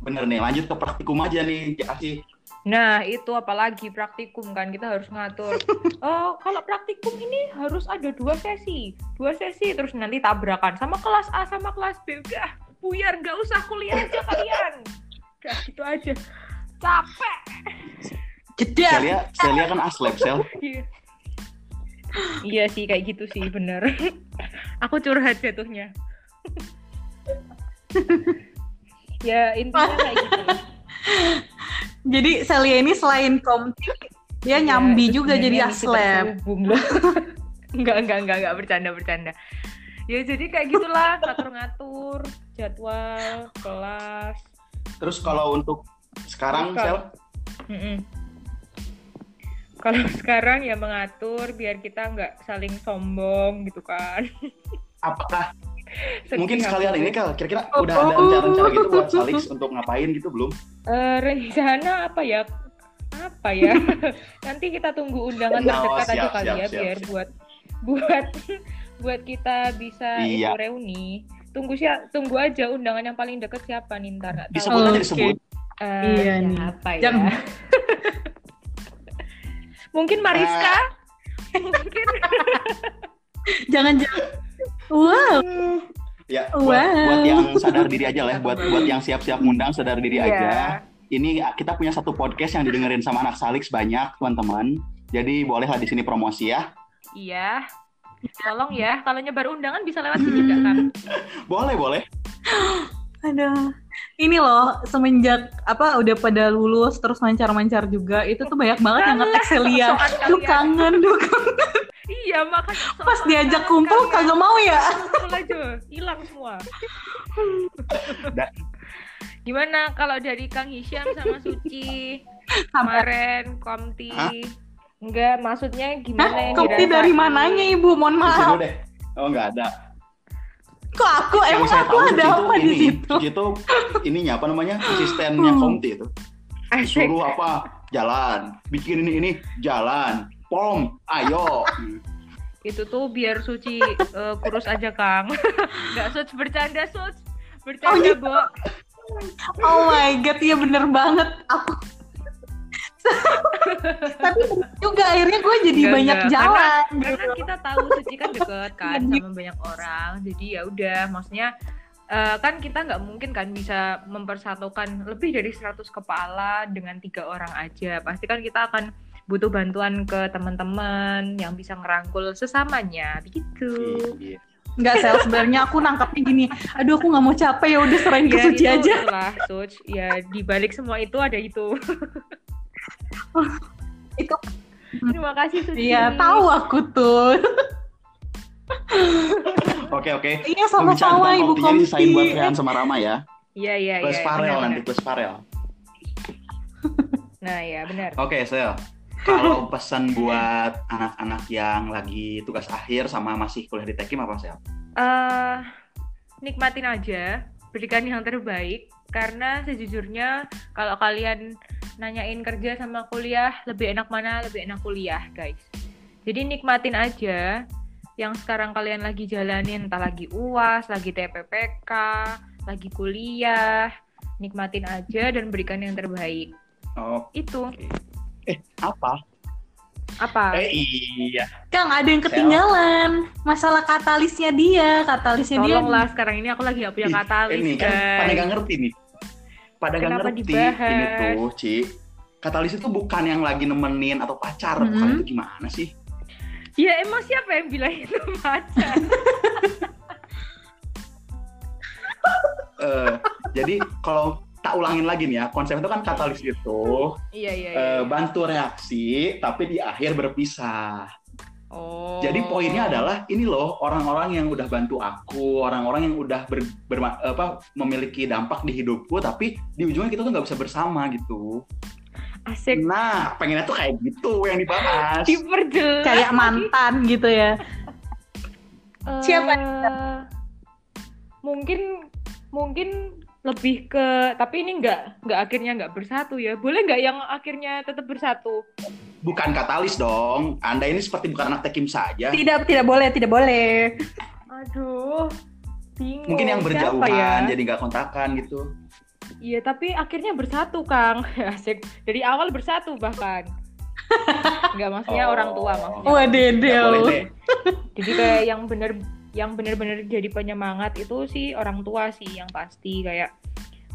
bener nih. Lanjut ke praktikum aja nih, kasih. Nah itu apalagi praktikum kan kita harus ngatur oh <laughs> kalau praktikum ini harus ada dua sesi dua sesi terus nanti tabrakan sama kelas A sama kelas B udah buyar nggak usah kuliah aja kalian udah gitu aja capek Jeda. Celia, Celia kan aslab, Sel. Iya. Iya sih kayak gitu sih bener. <laughs> Aku curhat jatuhnya. <laughs> ya intinya kayak gitu. Jadi Celia ini selain komti, dia Ya, nyambi itu juga jadi loh. <laughs> enggak enggak enggak enggak bercanda bercanda. Ya jadi kayak gitulah ngatur-ngatur jadwal kelas. Terus kalau untuk sekarang, Bukan. Sel. Kalau sekarang ya mengatur biar kita nggak saling sombong gitu kan. <laughs> apakah <laughs> Mungkin sekalian ini Kal, kira-kira Oh. udah ada rencana-rencana gitu buat Salix untuk ngapain gitu belum? Eh, rencana apa ya? Apa ya? <laughs> Nanti kita tunggu undangan Oh, terdekat aja siap, kali siap, ya siap, biar siap. buat buat <laughs> buat kita bisa Iya. itu reuni. Tunggu sih, tunggu aja undangan yang paling deket siapa nih ntar nggak tahu. Disebut aja disebut. Eh, Iya nih. siapa ya? Jangan. Mungkin Mariska. Ah. Mungkin Jangan jangan. Wow. Ya, buat, Wow. buat yang sadar diri aja lah, ya. buat buat yang siap-siap ngundang sadar diri Iya. aja. Ini kita punya satu podcast yang didengerin sama anak Salix banyak, teman-teman. Jadi bolehlah di sini promosi ya. Iya. Tolong ya, kalau nyebar undangan bisa lewat sini nggak kan? <laughs> Boleh, boleh. <gasps> Aduh. Ini loh semenjak apa udah pada lulus terus mancar-mancar juga itu tuh banyak banget yang ngetek Celia. Duh kangen, duh kangen. Iya, makanya Pas diajak kumpul kagak mau ya. Kumpul aja, hilang semua. Gimana kalau dari Kang Hisham sama Suci <laughs> kemarin Komti? Hah? Enggak, maksudnya gimana Hah, yang dirasain? dari mananya ibu? Mohon maaf. deh. Oh, nggak ada. Kok aku yang emang aku tahu ada apa di ini, situ? Suci itu ininya apa namanya? Asistennya Hmm. Komti itu. Asik. Disuruh apa? Jalan. Bikin ini ini jalan. Pom, ayo. Itu tuh biar Suci eh, kurus aja, Kang. <laughs> Enggak Suci bercanda, Suci. Bercanda, Oh, gitu. Bo. Oh my god, iya bener banget. Aku <laughs> tapi juga akhirnya gue jadi Enggak, banyak enggak. jalan. Karena kita tahu Suci kan deket kan sama banyak orang. Jadi ya udah, maksudnya eh, kan kita nggak mungkin kan bisa mempersatukan lebih dari 100 kepala dengan tiga orang aja. Pasti kan kita akan butuh bantuan ke teman-teman yang bisa ngerangkul sesamanya begitu. Iya. Enggak sel sebenarnya aku nangkapnya gini. Aduh aku nggak mau capek ya udah serahin ke Ya, Suci itu, aja. Itulah, Suci. Ya di balik semua itu ada itu. <laughs> Itu Terima kasih Suci. iya tahu aku tuh. Oke, oke. Iya sama-sama tentang Ibu Komtinya disain buat Komti. Rehan sama Rama ya. Iya iya iya. Plus Farel nanti, plus Farel. Nah ya benar. Oke, Sel. Kalau <laughs> pesan buat anak-anak yang lagi tugas akhir sama masih kuliah di Tekim apa, Sel? eh nikmatin aja, berikan yang terbaik karena sejujurnya kalau kalian nanyain kerja sama kuliah lebih enak mana lebih enak kuliah guys. Jadi nikmatin aja yang sekarang kalian lagi jalanin entah lagi uas, lagi TPPK, lagi kuliah, nikmatin aja dan berikan yang terbaik. Oh, Itu eh apa? apa? Eh iya. Kang ada yang ketinggalan. Masalah katalisnya dia, katalisnya dia. Tolonglah sekarang ini aku lagi gak punya Ih, katalis ini kan pada nggak ngerti nih. Pada nggak Kenapa ngerti dibahas? ini tuh, Ci. Katalis itu bukan yang lagi nemenin atau pacar, Mhm. bukan itu gimana sih? Ya emang siapa yang bilang itu pacar? <laughs> Eh, jadi kalau tak ulangin lagi nih ya, konsep itu kan katalis itu Iya iya. iya. eh, bantu reaksi, tapi di akhir berpisah. oh. Jadi poinnya adalah ini loh orang-orang yang udah bantu aku, orang-orang yang udah ber, berma- apa, memiliki dampak di hidupku, tapi di ujungnya kita tuh nggak bisa bersama gitu. asik Nah, pengennya tuh kayak gitu yang dibahas. diperjelas. kayak mantan gitu ya. Eh, Siapa? Mungkin mungkin lebih ke tapi ini nggak nggak akhirnya nggak bersatu ya. Boleh nggak yang akhirnya tetap bersatu? Bukan katalis dong. Anda ini seperti bukan anak tekim saja. Tidak, tidak boleh, tidak boleh. Aduh. Bingung. Mungkin yang Siapa berjauhan, ya? jadi nggak kontakan gitu. Iya, tapi akhirnya bersatu, Kang. <laughs> Asik. Dari awal bersatu bahkan. <laughs> Enggak maksudnya Oh. orang tua maksudnya. Wah, Nggak boleh dedel. Jadi kayak yang bener yang bener-bener jadi penyemangat itu sih orang tua sih yang pasti kayak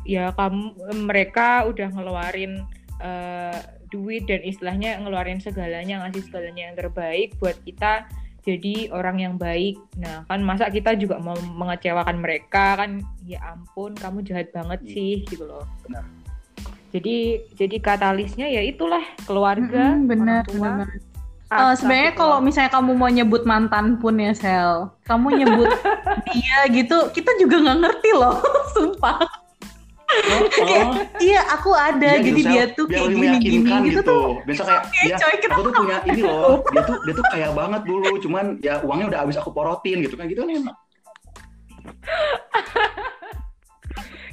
ya kamu mereka udah ngeluarin eh, duit dan istilahnya ngeluarin segalanya ngasih segalanya yang terbaik buat kita jadi orang yang baik. Nah kan masa kita juga mau mengecewakan mereka kan ya ampun kamu jahat banget Iya. sih gitu loh. Benar. Jadi jadi katalisnya ya itulah keluarga Mm-mm, benar, orang tua. benar. Eh, sebenarnya kalau misalnya kamu mau nyebut mantan pun ya Sel, kamu nyebut <laughs> dia gitu, kita juga nggak ngerti loh, <laughs> sumpah. Oh, <laughs> Kayak, iya aku ada, iya jadi gitu, dia tuh kayak lebih gini-gini meyakinkan gitu, tuh. Biasa kayak, ya coy, kita aku tuh punya ini loh, dia tuh dia tuh kaya banget dulu, cuman ya uangnya udah habis aku porotin gitu kan gitu kan enak.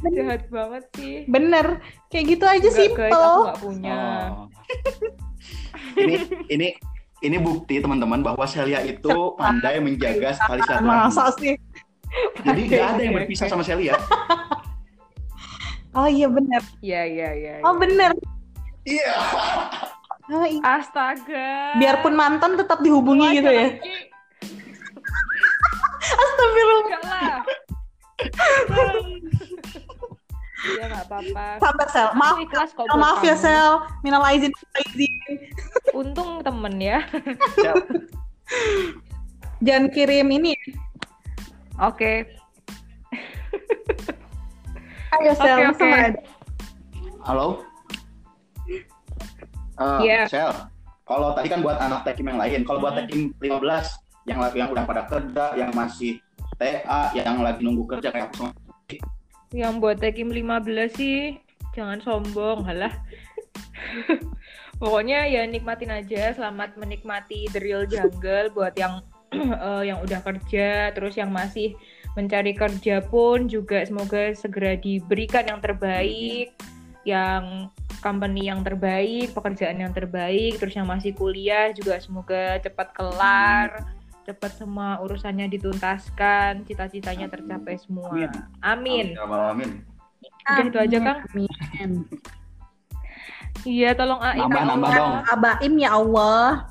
Jahat banget sih. Bener, kayak gitu aja guys, simple. aku nggak punya. Oh. ini ini ini bukti teman-teman bahwa Celia itu pandai menjaga sekali Masa silaturahmi. sih? Jadi nggak ada yang berpisah sama Celia. <laughs> Oh iya bener. Iya, iya, iya. Oh bener. Iya. Oh, iya. Astaga. Biarpun mantan tetap dihubungi gitu ya. <laughs> Astagfirullah. Iya nggak apa-apa. Sabar Sel. Maaf, Aku ikhlas kok. Sel, maaf ya. Sel. Minal aizin, minal aizin. Untung temen ya. Jangan kirim ini. Oke. Ayo Sel, nggak ada? Halo. Eh, Iya. Cel, kalau tadi kan buat anak tekim yang lain, kalau buat tekim 15 yang yang udah pada kerja, yang masih TA, yang lagi nunggu kerja kayak aku sama Yang buat Tekim 15 sih. Jangan sombong, halah. <laughs> Pokoknya ya nikmatin aja, selamat menikmati The Real Jungle buat yang <clears throat> eh, yang udah kerja, terus yang masih mencari kerja pun juga semoga segera diberikan yang terbaik, yang company yang terbaik, pekerjaan yang terbaik, terus yang masih kuliah juga semoga cepat kelar, cepat semua urusannya dituntaskan, cita-citanya tercapai semua. Amin. Amin. Ya Rabbal Alamin. Udah itu aja, Kang? Amin. Iya, tolong Ain. Nambah, ya nambah dong. Abaim ya Allah.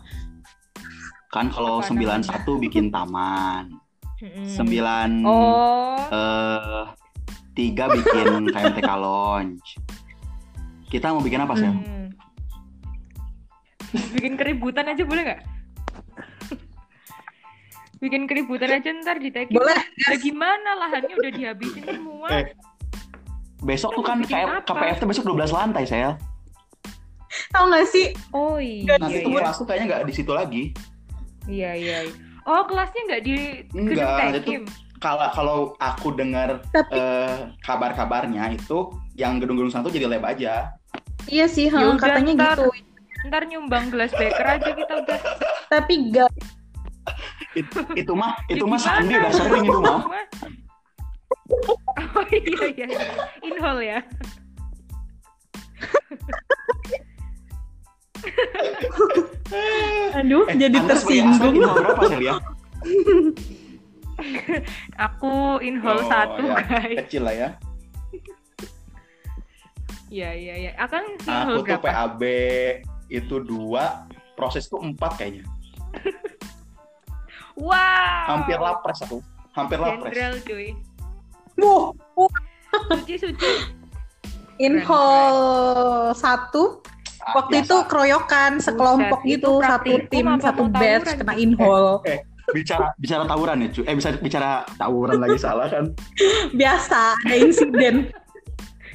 Kan kalau Apa 91 bikin taman. 9 Oh, eh tiga bikin <laughs> KMTK Lounge. Kita mau bikin apa, Sel? hmm. bikin keributan aja boleh nggak? Bikin keributan aja ntar di tagih. Boleh. Ya gimana lahannya udah dihabisin semua. Eh, Besok tuh kan kayak apa? KPFT besok 12 lantai, Sel. Tahu nggak sih? Oh iya, Nanti iya, tuh iya. kelas tuh kayaknya nggak di situ lagi. iya, iya. iya. Oh, kelasnya nggak di gedung Enggak, itu Tekim. kalau kalau aku dengar Tapi eh, kabar-kabarnya itu yang gedung-gedung satu jadi lab aja. iya sih, Ya ha, udah, katanya ntar. gitu. Ntar nyumbang gelas beker aja kita udah. Tapi gak. Itu, itu mah itu mah? Sandi udah sering itu mah. <laughs> Oh iya iya. iya. Inhol ya. <laughs> Aduh, Eh, jadi Anda aspek tersinggung. itu berapa sel ya? <laughs> Aku inhol Oh, satu ya. guys. Kecil lah ya. Iya iya iya. Akang Aku inhol tuh? PAB itu dua, proses tuh empat kayaknya. Wow. Hampir lapres aku. Hampir lapres. Jenderal cuy. Wuh, wuh, Suci suci. Inhol satu. Ah, Waktu biasa. itu keroyokan sekelompok Buset, gitu, itu satu tim, satu batch tawuran kena inhol. bicara bicara tawuran ya, cuy. Eh bisa bicara tawuran lagi salah kan. <laughs> Biasa, ada insiden.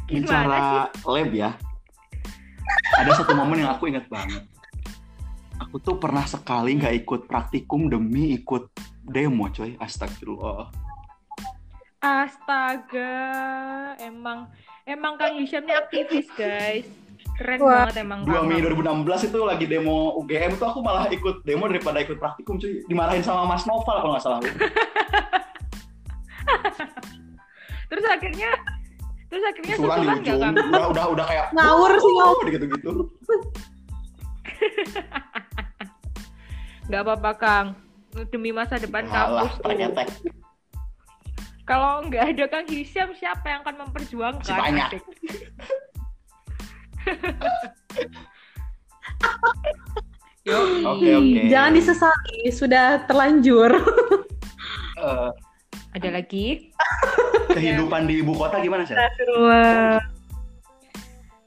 bicara lab ya. Ada satu momen yang aku ingat banget. Aku tuh pernah sekali nggak ikut praktikum demi ikut demo, coy. Astagfirullah. Astaga, emang emang Kang Hisham ini aktivis guys. Keren Wah. banget emang 2 Kang. Mei 2016 itu lagi demo UGM tuh aku malah ikut demo daripada ikut praktikum cuy. Dimarahin sama Mas Noval kalau nggak salah. <laughs> Terus akhirnya terus akhirnya Sulan di susulan nggak ujung. Udah udah udah kayak Ngawur sih, ngawur. gitu-gitu. <laughs> Nggak apa-apa Kang. Demi masa depan Alah, kampus tuh. Kalau nggak ada Kang Hisham, siapa yang akan memperjuangkan? Si banyak. <laughs> Oke, oke. Jangan disesali, sudah terlanjur. Eh, Ada lagi? <laughs> kehidupan di ibu kota gimana sih?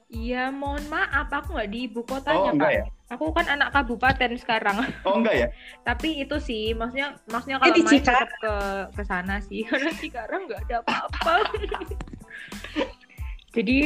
Iya, mohon maaf, aku nggak di ibu Oh kotanya, enggak Kak. ya? Aku kan anak kabupaten sekarang. Oh enggak ya? <laughs> Tapi itu sih, maksudnya maksudnya Eh, kalau di main tetap ke ke sana sih, <laughs> karena Cikarang nggak ada apa-apa. <laughs> Jadi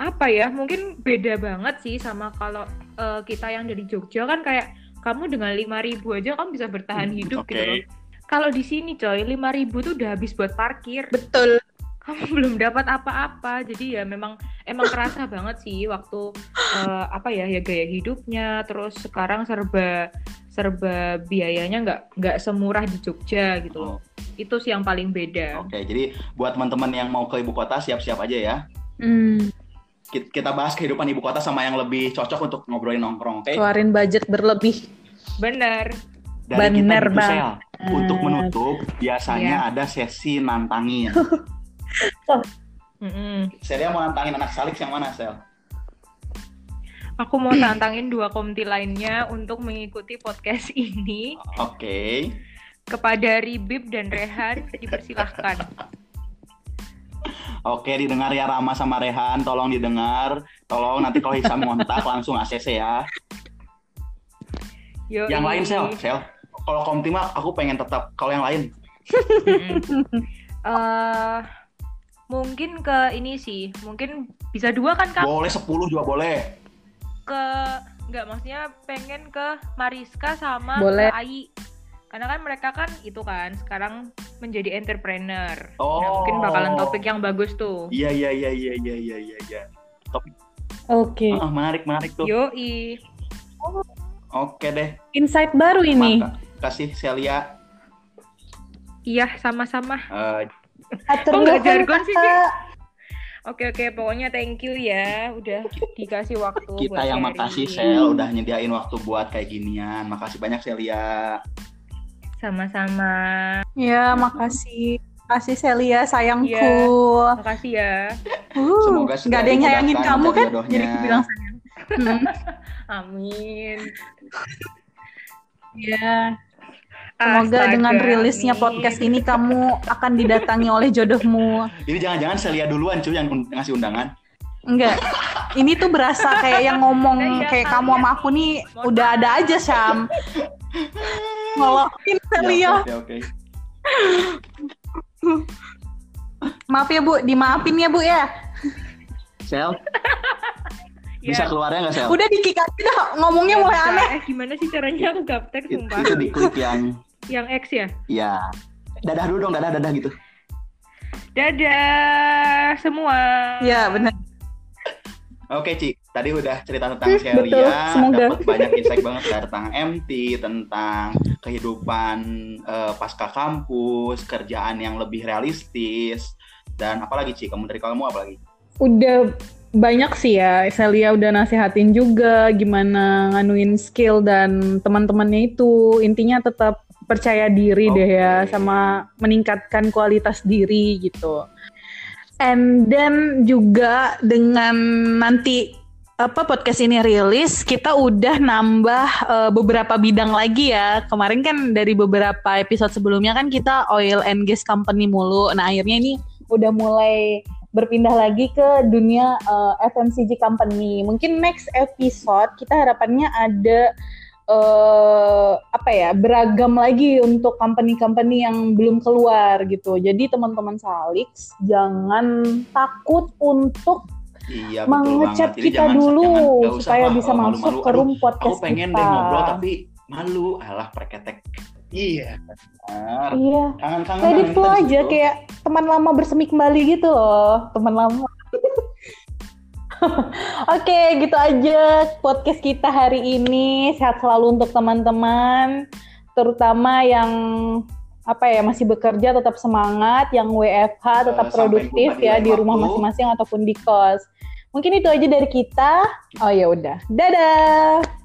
apa ya? Mungkin beda banget sih sama kalau eh, kita yang dari Jogja kan kayak kamu dengan 5000 aja kamu bisa bertahan hidup Oke. gitu loh. Kalau di sini coy, 5000 tuh udah habis buat parkir. Betul. Kamu <laughs> belum dapat apa-apa. Jadi ya memang emang kerasa <laughs> banget sih waktu eh, apa ya ya gaya hidupnya terus sekarang serba serba biayanya nggak nggak semurah di Jogja gitu loh. Oh. Itu sih yang paling beda. Oke, jadi buat teman-teman yang mau ke ibu kota siap-siap aja ya. Hmm, Ki- Kita bahas kehidupan ibu kota sama yang lebih cocok untuk ngobrolin nongkrong, oke? keluarin budget berlebih. Bener. Dari kita Bener gitu, banget. Untuk menutup, biasanya ada sesi nantangin. <laughs> Mm-mm. Celia mau nantangin anak Salix yang mana, Sel? Aku mau tantangin dua komti lainnya untuk mengikuti podcast <laughs> ini. Oke. Kepada Ribib dan Rehan, dipersilahkan. Oke, didengar ya Rama sama Rehan, tolong didengar. Tolong nanti kalau Hisam ngontak <laughs> langsung ACC ya. Yoi. Yang lain, Sel, Sel. Kalau Komtima aku pengen tetap. Kalau yang lain. <laughs> Eh, mungkin ke ini sih, mungkin bisa dua kan kak? boleh 10 juga boleh. Ke nggak maksudnya pengen ke Mariska sama Boleh. ke Ai. Karena kan mereka kan itu kan sekarang menjadi entrepreneur. Nah, Oh. mungkin bakalan topik yang bagus tuh. Iya, iya, iya, iya, iya, iya, iya, iya. Oke, Ah, menarik, menarik tuh. Yoi. Oke deh. insight baru ini. Maka- kasih Celia Iya, sama-sama. eh, Atur Kok nggak nuhun, jargon sih, Ci? Oke oke, pokoknya thank you ya, udah dikasih waktu. kita buat yang makasih Sel udah nyediain waktu buat kayak ginian. Makasih banyak Celia. Sama-sama. Ya, makasih. Makasih Celia, sayangku. Iya. Makasih ya. Uh, Semoga nggak ada yang nyayangin kamu kan? jodohnya. Jadi aku bilang sayang. <laughs> Hmm, Amin. ya. Semoga Astaga, dengan rilisnya podcast ini kamu akan didatangi oleh jodohmu. Ini jangan-jangan Celia duluan cuy yang ngasih undangan. Enggak. Ini tuh berasa kayak yang ngomong Iya, kayak kalian. kamu sama aku nih udah ada aja Syam. Ngolokin Celia. Ya, oke, oke. Maaf ya Bu, dimaafin ya Bu ya. Sel, <laughs> Ya, bisa keluarnya nggak Sel? Udah aja dah, ngomongnya nggak mulai bisa. aneh. Eh, gimana sih caranya aku gaptek sumpah. itu di klip yang Yang X ya. ya dadah dulu dong dadah dadah gitu. Dadah semua. Ya benar. Oke Ci, tadi udah cerita tentang <laughs> Celia, dapat banyak insight banget dari tentang MT, tentang kehidupan eh, pasca kampus, kerjaan yang lebih realistis, dan apalagi Ci, kamu dari kamu apalagi? Udah banyak sih ya, Celia udah nasehatin juga gimana nganuin skill dan teman-temannya itu intinya tetap percaya diri deh ya sama meningkatkan kualitas diri gitu. And then juga dengan nanti apa podcast ini rilis, kita udah nambah eh, beberapa bidang lagi ya. Kemarin kan dari beberapa episode sebelumnya kan kita oil and gas company mulu. Nah akhirnya ini udah mulai berpindah lagi ke dunia eh, FMCG company. Mungkin next episode kita harapannya ada eh apa ya beragam lagi untuk company-company yang belum keluar gitu. Jadi teman-teman Salix jangan takut untuk Iya. Jadi kita jangan- dulu jangan- supaya bisa oh, masuk malu-malu. ke Aduh, room podcast Aku pengen kita. deh ngobrol tapi malu, alah perketek. Iya. benar. Iya. Kangen-kangen. Let it kita flow di aja situ. kayak teman lama bersemi kembali gitu loh, teman lama. <laughs> <laughs> Oke, gitu aja podcast kita hari ini. Sehat selalu untuk teman-teman, terutama yang apa ya masih bekerja tetap semangat, yang WFH tetap Eh, sampai produktif jumpa di ya di rumah masing-masing ataupun di kos. Mungkin itu aja dari kita. Oh ya udah. Dadah.